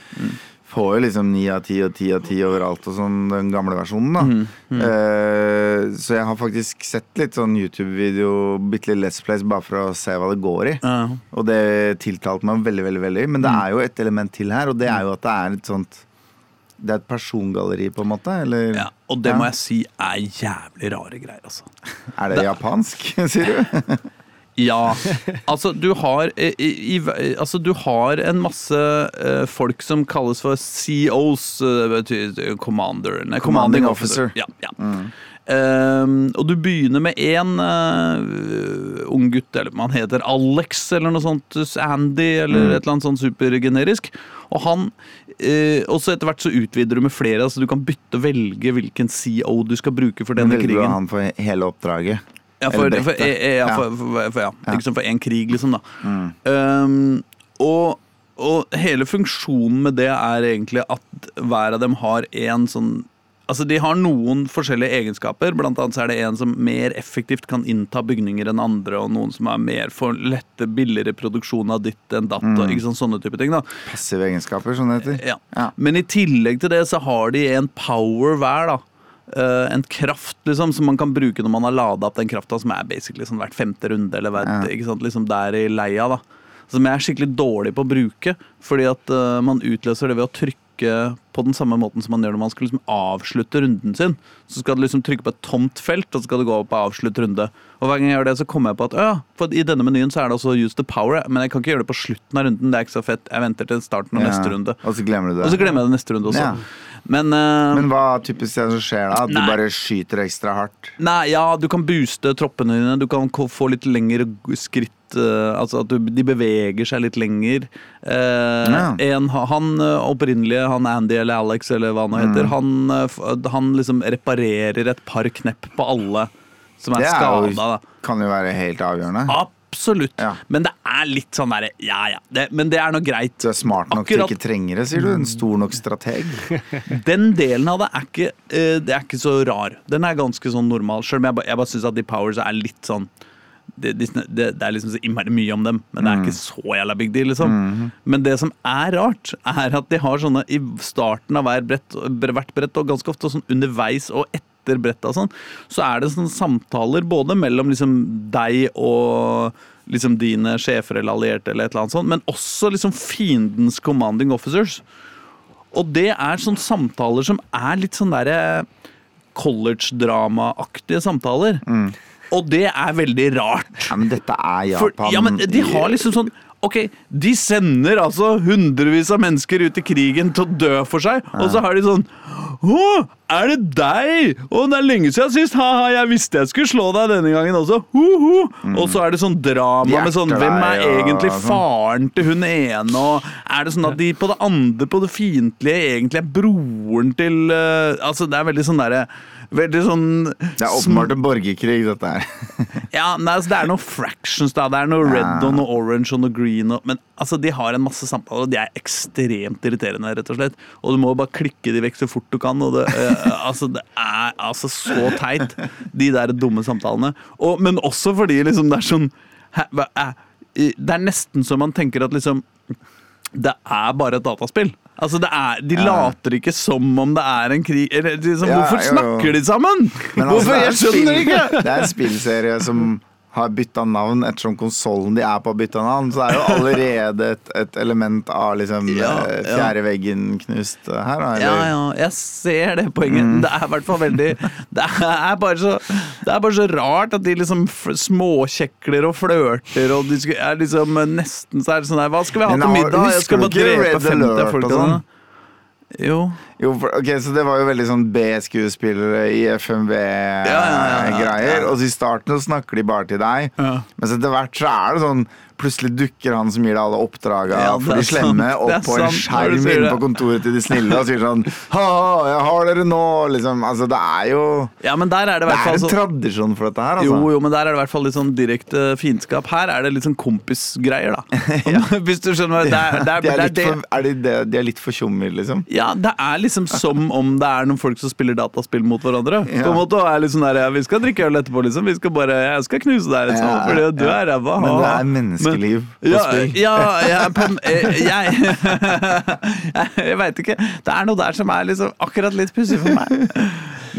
får jo liksom ni av ti og ti av ti overalt og sånn, den gamle versjonen, da. Mm. Mm. Eh, så jeg har faktisk sett litt sånn YouTube-video, bitte litt Let's Plays, bare for å se hva det går i. Uh. Og det tiltalte meg veldig, veldig, veldig. Men det Mm. er jo et element til her, og det er jo at det er et sånt Det er et persongalleri, på en måte? Eller Ja, og det Ja. må jeg si er jævlig rare greier, altså. er det japansk, sier du? Ja. Altså, du har eh, i, i, Altså, du har en masse uh, folk som kalles for COs, uh, betyr commander nei, Commanding officer. Ja, ja. Ehm, og du begynner med én uh, ung gutt, eller man heter Alex eller noe sånt, Andy eller et eller annet sånt supergenerisk. Og han uh, Og så etter hvert så utvider du med flere, altså du kan bytte og velge hvilken CO du skal bruke for denne Velger du krigen. han for hele oppdraget? Ja, for, Eller for, ja, for, for, for, ja. Ikke for én krig, liksom, da. Mm. Um, og, og hele funksjonen med det er egentlig at hver av dem har en sånn Altså De har noen forskjellige egenskaper. Blant annet så er det en som mer effektivt kan innta bygninger enn andre, og noen som er mer for lette, billigere produksjon av ditt enn datt. og ikke sånn, sånne type ting da Passive egenskaper, sånn det heter. ja. Ja. Men i tillegg til det så har de en power hver, da. Eh, en kraft liksom som man kan bruke når man har lada opp den krafta, som er basically sånn hvert femte runde, eller hvert, Ja. ikke sant, liksom der i leia. da Som jeg er skikkelig dårlig på å bruke, fordi at uh, man utløser det ved å trykke på den samme måten som man gjør når man skal liksom avslutte runden sin. Så skal du liksom trykke på et tomt felt, og så skal du gå opp og avslutte runde. Og hver gang jeg gjør det, så kommer jeg på at ja, for i denne menyen så er det også use the power, men jeg kan ikke gjøre det på slutten av runden. Det er ikke så fett. Jeg venter til starten av Ja. neste runde. Og så glemmer du det. Og så glemmer jeg det neste runde også. Ja. Men, uh, Men hva typisk er det som skjer da? At Nei. du bare skyter ekstra hardt? Nei, ja, du kan booste troppene dine. Du kan få litt lengre skritt. eh, altså at du, de beveger seg litt lenger. Eh, Ja. en, han eh, opprinnelige, han Andy eller Alex eller hva han heter, Mm. heter, han, eh, han liksom reparerer et par knepp på alle som er Det er skada. da. kan jo være helt avgjørende. Absolutt. Ja. Men det er litt sånn derre Ja ja, det, men det er nå greit. Du er smart nok Akkurat- til ikke trenger det, sier du? En stor nok strateg? Den delen av det er ikke, eh, det er ikke så rar. Den er ganske sånn normal. Selv om jeg, jeg bare syns at de powers er litt sånn det, det, det er liksom så innmari mye om dem, men det er ikke så jævla big deal. liksom Men det som er rart, er at de har sånne i starten av hver brett, hvert brett, og ganske ofte sånn underveis og etter brettet og sånn, så er det sånne samtaler både mellom liksom deg og liksom dine sjefer eller allierte, eller et eller annet sånt, men også liksom fiendens commanding officers. Og det er sånne samtaler som er litt sånn derre college-drama-aktige samtaler. Og det er veldig rart. Ja, men dette er For, Japan. ja, men de har liksom sånn Ok, de sender altså hundrevis av mennesker ut i krigen til å dø for seg, og så har de sånn Å, er det deg? Å, det er lenge siden sist. Ha-ha, jeg visste jeg skulle slå deg denne gangen også. Ho-ho. Og så er det sånn drama med sånn Hvem er egentlig sånn. faren til hun ene? Og er det sånn at de på det andre, på det fiendtlige, egentlig er broren til uh, Altså, det er veldig sånn derre Veldig sånn Det er åpenbart en borgerkrig, dette her. ja, nei, altså, Det er noen fractions, da. Det er noe red Ja. og noe orange og noe green. Og, men altså, de har en masse samtaler, og de er ekstremt irriterende, rett og slett. Og du må bare klikke de vekk så fort du kan. Og det, eh, altså, det er altså så teit, de der dumme samtalene. Og, men også fordi liksom, det er sånn er- Det er nesten så man tenker at liksom det er bare et dataspill. Altså det er, De Ja. later ikke som om det er en krig eller, liksom, Ja, Hvorfor jo, jo. snakker de sammen?! Men altså, Hvorfor? Jeg skjønner ikke! Det er en spillserie som har bytta navn ettersom konsollen de er på, har bytta navn. Så er jo allerede et, et element av liksom Ja, eh, ja. fjerde veggen knust her. Eller? Ja, ja, jeg ser det poenget. Mm. Det er i hvert fall veldig Det er bare så, det er bare så rart at de liksom småkjekler og flørter, og de er liksom nesten så er det sånn her Hva skal vi ha til middag? Jeg skal bare drepe Red 50 Alert av og sånn? Jo. Jo, for, ok, Så det var jo veldig sånn B-skuespillere i ja, ja, FMV-greier. ja. Og så i starten så snakker de bare til deg. Ja. Men etter hvert så er det sånn Plutselig dukker han som gir deg alle oppdraga Ja, for de slemme, sant. opp på en skjerm inne på kontoret til de snille og sier sånn Ha-ha, jeg har dere nå! Liksom, altså Det er jo Ja, men der er det Det er en tradisjon for dette her, altså. jo, jo, men der er det i hvert fall litt sånn direkte fiendskap. Her er det litt sånn kompisgreier, da. Hvis du skjønner det er. Det er, de er, det litt for, er de, det- de er litt for tjommer, liksom. Ja, det er liksom som om det er noen folk som spiller dataspill mot hverandre. Ja. På en måte, og er litt sånn der, ja, Vi skal drikke øl etterpå, liksom. Vi skal bare, Jeg skal knuse deg, liksom. Fordi du er ræva. Men det er er menneskeliv på ja, spill. Ja, ja eh, jeg Jeg, jeg veit ikke. Det er noe der som er liksom akkurat litt pussig for meg.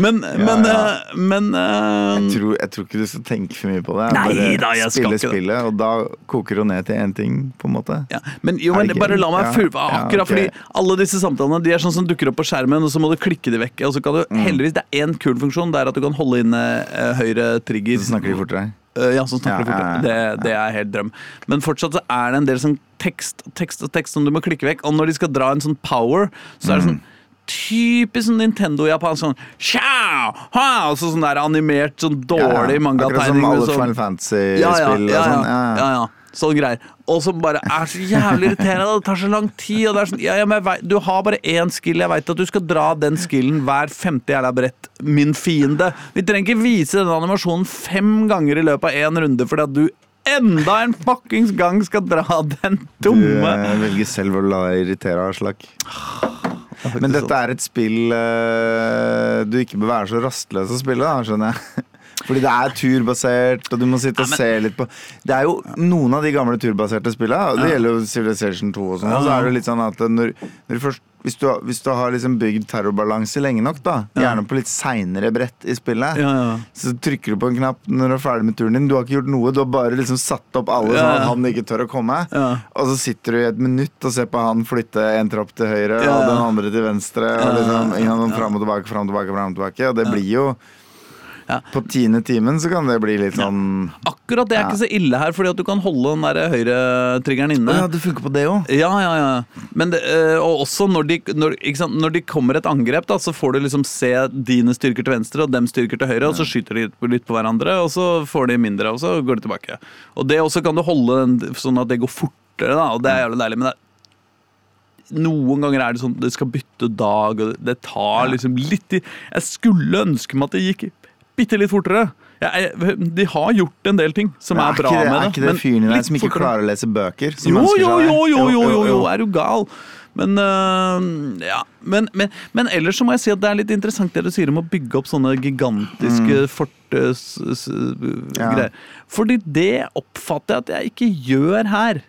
Men, men, ja. eh, men uh, Jeg tror, jeg tror ikke du skal tenke for mye på det. Nei Bare da, jeg skal spille ikke det. spillet, og da koker det ned til én ting, på en måte. ja, men jo, men bare la meg Ja, full, ja, Akkurat ok. fordi alle disse samtalene De er sånn som dukker opp på skjermen, og så må du klikke de vekk. Og så kan du, Mm. heldigvis, Det er én kul funksjon, det er at du kan holde inne uh, høyre trigger. Så snakker de fortere. Eh, ja, som snakker Ja, ja, ja, Det, det er helt drøm. Men fortsatt så er det en del sånn tekst og tekst og tekst som du må klikke vekk. Og når de skal dra en sånn power, så er det sånn Typisk sånn Nintendo-japansk sånn Tja! Ha! Og så sånn der animert, sånn dårlig Akkurat som mangategning. med alle sånn- Final Fantasy-spill ja, ja, ja, sånn. ja, ja, ja. Sånn greier. Og som bare er så jævlig irriterende. Det tar så lang tid. Og det er sånn, ja, ja, men vet, du har bare én skill. Jeg veit at du skal dra den skillen hver femte jævla brett. Min fiende. Vi trenger ikke vise denne animasjonen fem ganger i løpet av én runde fordi at du enda en fuckings gang skal dra den Du dumme eh, velger selv å la deg irritere, Aslak. Men dette er et spill eh, du ikke bør være så rastløs å spille, da, skjønner jeg. Fordi det er turbasert, og du må sitte og se litt på Det er jo noen av de gamle turbaserte spillene, det gjelder jo Civilization 2 og sånn, Ja. så er det litt sånn at når, når du først hvis du, hvis du har liksom bygd terrorbalanse lenge nok, da, gjerne på litt seinere brett i spillet, Ja, ja. så trykker du på en knapp når du er ferdig med turen din. Du har ikke gjort noe, du har bare liksom satt opp alle sånn at han ikke tør å komme. Ja. Og så sitter du i et minutt og ser på han flytte en trapp til høyre Ja, og den andre til venstre. Og Ja, liksom, ja, ja, ja. Fram og tilbake, fram og tilbake, fram og tilbake. Og det blir jo Ja. På tiende timen så kan det bli litt sånn Akkurat det er Ja. ikke så ille her, fordi at du kan holde den der høyretriggeren inne. Ja, det funker på det òg. Ja, ja, ja. Men det, eh, og også når de, når, sant? når de kommer et angrep, da, så får du liksom se dine styrker til venstre og dem styrker til høyre, og så skyter de litt- på hverandre, og så får de mindre, og så går de tilbake. Og det også kan du holde den, sånn at det går fortere, da, og det er jævlig deilig. Men det, noen ganger er det sånn det skal bytte dag, og det, det tar liksom litt tid. Jeg skulle ønske meg at det gikk bitte litt fortere. Jeg, de har gjort en del ting som er, bra med det. er ikke det fyren i deg som ikke klarer å lese bøker? Som Jo, jo, jo, jo, jo, jo, jo, er du gal? Men, øh, ja. men, men, men ellers så må jeg si at det er litt interessant det du sier om å bygge opp sånne gigantiske forte-greier. Ja. Fordi det oppfatter jeg at jeg ikke gjør her.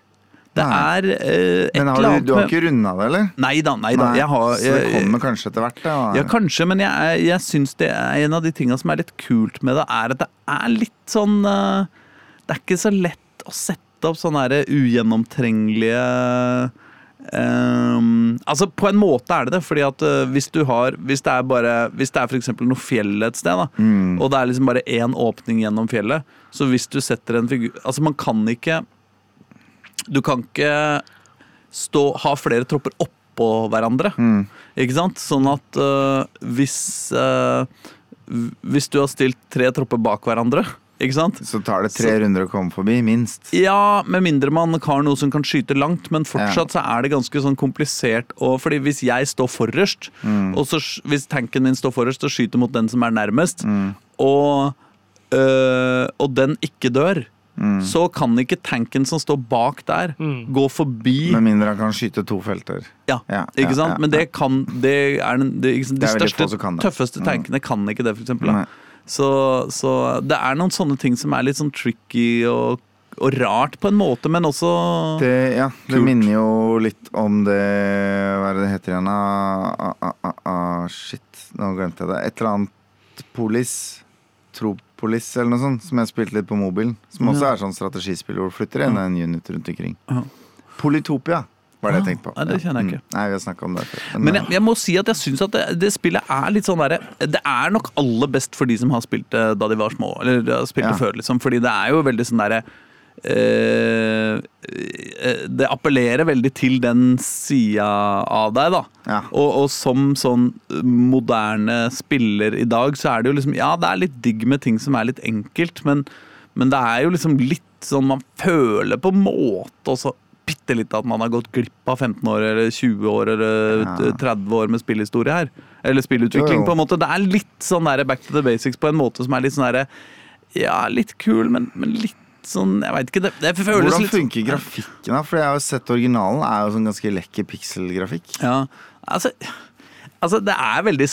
Det er øh, et Men har eller du, annet du har ikke runda det, eller? Nei da, nei da. Jeg har, så det kommer kanskje etter hvert? Da. ja, kanskje, men jeg, jeg syns det er en av de tinga som er litt kult med det, er at det er litt sånn øh, Det er ikke så lett å sette opp sånne her ugjennomtrengelige Um, altså På en måte er det det, fordi at uh, hvis du har Hvis det er bare Hvis det er f.eks. noe fjell et sted, da, Mm. og det er liksom bare én åpning gjennom fjellet, så hvis du setter en figur Altså, man kan ikke Du kan ikke stå, ha flere tropper oppå hverandre. Mm. Ikke sant? Sånn at uh, hvis uh, Hvis du har stilt tre tropper bak hverandre? Så tar det tre runder å komme forbi, minst. Ja, med mindre man har noe som kan skyte langt, men fortsatt så er det ganske sånn komplisert. Og fordi hvis jeg står forrest, Mm. og så, hvis tanken min står forrest og skyter mot den som er nærmest, Mm. og, øh, og den ikke dør, Mm. så kan ikke tanken som står bak der, Mm. gå forbi Med mindre han kan skyte to felter. Ja, Ja, ikke ja, sant? ja, Men det kan det er den, det, sant? De Det er største, tøffeste Mm. tankene kan ikke det, for eksempel. Så, så det er noen sånne ting som er litt sånn tricky og, og rart på en måte, men også Det, ja, det Kult. minner jo litt om det Hva er det det heter igjen? Ah, ah, ah, ah, ah, shit, nå glemte jeg det. Et eller annet Polis. Tropolis eller noe sånt, som jeg spilte litt på mobilen. Som også er sånn strategispill hvor du flytter inn en unit rundt omkring. Ja. Polytopia var det jeg Ah, tenkte på. nei, det kjenner jeg ikke. Mm. Nei, vi har snakka om det før. Men jeg, jeg må si at jeg syns at det, det spillet er litt sånn derre Det er nok aller best for de som har spilt det da de var små, eller har spilt det Ja. før, liksom. Fordi det er jo veldig sånn derre eh, eh, Det appellerer veldig til den sida av deg, da. Ja. Og, og som sånn moderne spiller i dag, så er det jo liksom Ja, det er litt digg med ting som er litt enkelt, men, men det er jo liksom litt sånn Man føler på en måte også bitte litt at man har gått glipp av 15 år eller 20 år eller Ja. 30 år med spillhistorie her. Eller spillutvikling, Jo, jo. på en måte. Det er litt sånn der back to the basics på en måte som er litt sånn derre Ja, litt kul, men, men litt sånn Jeg veit ikke. Det, det føles Hvordan litt sånn- funker grafikken, da? For jeg har jo sett originalen. er jo sånn ganske lekker pikselgrafikk. Ja, altså, altså det er veldig,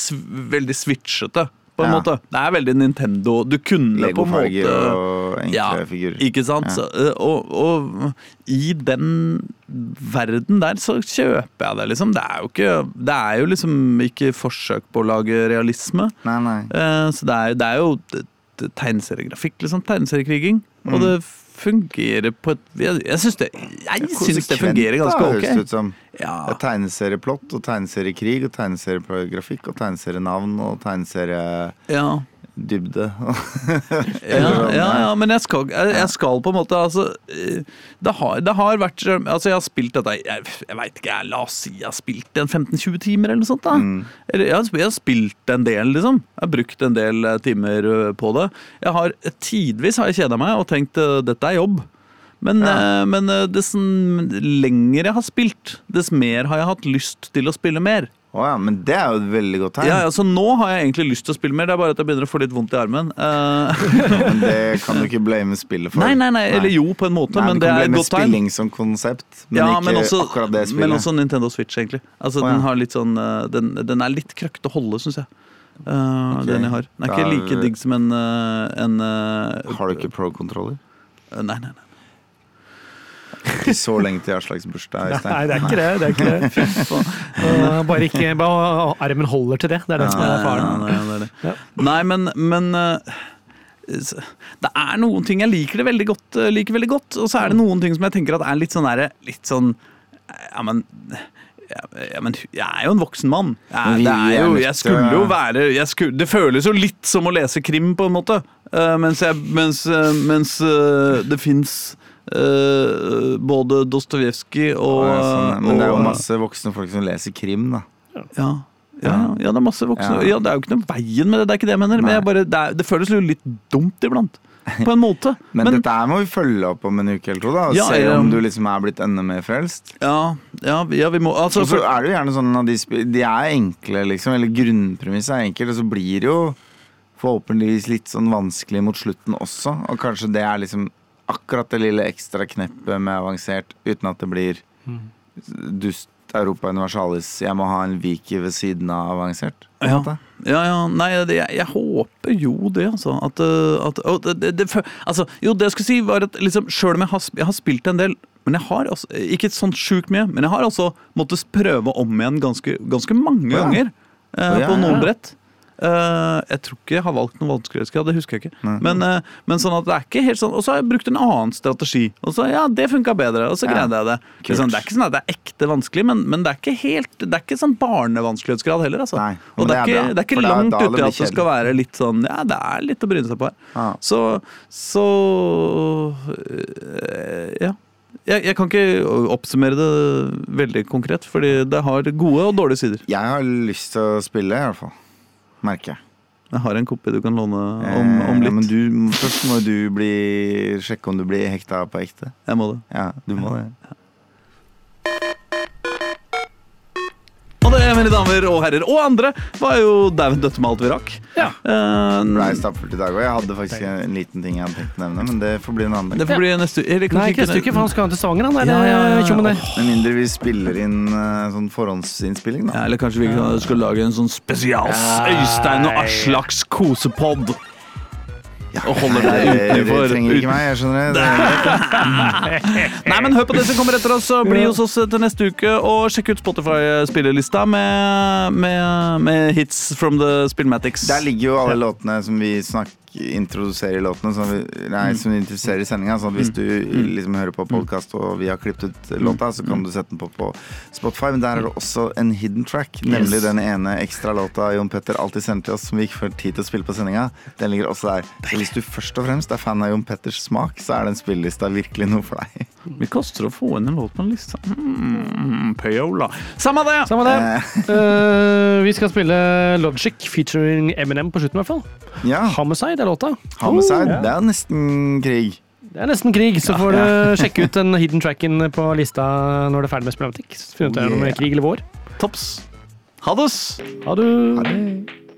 veldig switchete, på en Ja. måte. Det er veldig Nintendo. Du kunne på en måte og enkle ja, figurer. Ikke sant? Ja. Så, øh, og, og i den verden der så kjøper jeg det, liksom. Det er jo ikke, det er jo liksom ikke forsøk på å lage realisme. Nei, nei. Eh, så det er, det er jo tegneseriegrafikk, liksom. Tegneseriekriging. Og Mm. det fungerer på et Jeg, jeg syns det, det fungerer ganske ok. høres ut som. Ja. Er tegneserieplott og tegneseriekrig og tegneseriegrafikk og tegneserienavn og tegneserie ja. Dybde. Ja, ja, ja, men jeg skal, jeg, jeg skal på en måte altså, eh, det, har, det har vært Altså, jeg har spilt dette Jeg, jeg veit ikke, jeg, la oss si jeg har spilt en 15-20 timer eller noe sånt. da eller, jeg, jeg har spilt en del, liksom. Jeg har brukt en del eh, timer eh, på det. Jeg har Tidvis har jeg kjeda meg og tenkt dette er jobb. Men, Ja. men dess lenger jeg har spilt, dess mer har jeg hatt lyst til å spille mer. Å ja, men det er jo et veldig godt tegn. Ja, altså Nå har jeg egentlig lyst til å spille mer, det er bare at jeg begynner å få litt vondt i armen. Eh, Men det kan du ikke blame spillet for. nei, nei, nei, eller jo, på en måte, Nei, men det er et godt tegn. spilling som konsept, men ja, ikke men også, akkurat det spillet. men også Nintendo Switch, egentlig. Altså, oh, ja. den, har litt sånn, eh, den, den er litt krøkt å holde, syns jeg. Uh, okay. Den jeg har. Den er da ikke like digg som en, en Har du ikke pro-controller? Uh, Nei, nei, nei. Ikke så lenge til Aslaks bursdag, Øystein. Nei, det er ikke det. det, er ikke det. Fy. Uh, bare ikke bare armen holder til det. Det er det som er Ja, faren. nei, det er det. Ja. Nei, men, men uh, Det er noen ting jeg liker det veldig godt, eh, liker veldig godt, og så er det noen ting som jeg tenker at er litt sånn derre Litt sånn Ja, men ja, ja, men jeg er jo en voksen mann. Jeg, det, jo, jeg skulle jo være jeg skulle, Det føles jo litt som å lese krim, på en måte. Uh, mens, jeg, mens, uh, mens uh, det fins både Dostojevskij og, Ja, sånn, Men det er jo masse voksne folk som leser krim, da. ja, ja, ja, det er masse voksne. Ja. Ja. Det er jo ikke noe veien med det, det er ikke det jeg mener. Men jeg bare, det, er, det føles jo litt dumt iblant. På en måte. Men, Men, dette her må vi følge opp om en uke eller to, da. Og Ja, se om du liksom er blitt enda mer frelst. ja, ja, vi- ja, vi må altså, Og så er det jo gjerne sånn at de, de er enkle, liksom. Eller grunnpremisset er enkelt, og så blir det jo forhåpentligvis litt sånn vanskelig mot slutten også. Og kanskje det er liksom akkurat det lille ekstra kneppet med avansert, uten at det blir dust Europa Universalis. Jeg må ha en Viki ved siden av avansert. Ja. Ja, ja, nei, det, jeg, jeg håper jo det, altså. At, uh, at det, det, altså, jo, det jeg skulle si, var at liksom, sjøl om jeg har, jeg har spilt en del men jeg har altså, Ikke sånn sjukt mye, men jeg har altså måttet prøve om igjen ganske, ganske mange Ja. ganger eh, på noen brett. Eh, jeg tror ikke jeg har valgt noen vanskelighetsgrad, det husker jeg ikke. Nei. Men, uh, men sånn at det er ikke helt sånn Og så har jeg brukt en annen strategi. Og så ja, det funka bedre, og så Ja. greide jeg det. Det er, sånn, det er ikke sånn at det er ekte vanskelig, men, men det er ikke helt Det er ikke sånn barnevanskelighetsgrad heller, altså. Nei, og det er, det ikke, bra, det er ikke langt uti at det skal være litt sånn Ja, det er litt å bryne seg på her. Ja. Så Så uh, Ja. Jeg, jeg kan ikke oppsummere det veldig konkret, fordi det har gode og dårlige sider. Jeg har lyst til å spille, i hvert fall. Merker jeg. Jeg har en kopi du kan låne om, om litt. Ja, men du, først må du bli, sjekke om du blir hekta på ekte. Jeg må det. Ja, du må det. Og det, mine damer og herrer, og andre, var jo dæven døtte med alt vi rakk. Ja. Uh, Blei stappfullt i dag òg. Jeg hadde faktisk en liten ting jeg hadde tenkt å nevne, men det får bli en annen det dag. får bli neste eller Nei, ikke neste uke, for han skal til Stavanger, han der Ja, ja, ja, ja. Med mindre vi spiller inn eh, sånn forhåndsinnspilling, Ja, eller kanskje vi kan- skal lage en sånn spesials Øystein og Aslaks kosepod. Og holder det utenfor. Du trenger ikke meg, jeg skjønner det. Nei, men Hør på det som kommer etter oss, og bli hos oss til neste uke. Og sjekk ut Spotify-spillelista med, med, med hits from the Spillmatics. Der ligger jo alle låtene som vi snakker introduserer i låtene, som vi, nei, som introduserer i sendinga. Sånn at hvis du liksom hører på podkast og vi har klippet ut låta, så kan du sette den på på Spotify. Men der er det også en hidden track, nemlig den ene ekstra låta Jon Petter alltid sendte til oss som vi ikke får tid til å spille på sendinga. Den ligger også der. Så hvis du først og fremst er fan av Jon Petters smak, så er den spillelista virkelig noe for deg. Vi koster å få inn en låt på en liste. Mm, Payola. Samme det! Samme det. Uh, vi skal spille Logic featuring Eminem på slutten, i hvert fall. Ja, Homicide er låta. Homicide. Oh. Det er nesten krig. Det er nesten krig, så får du sjekke ut den hidden tracken på lista når du er ferdig med Spillmatic. Finne ut om det er krig eller vår. Tops. Ha! Ha det. Ha det.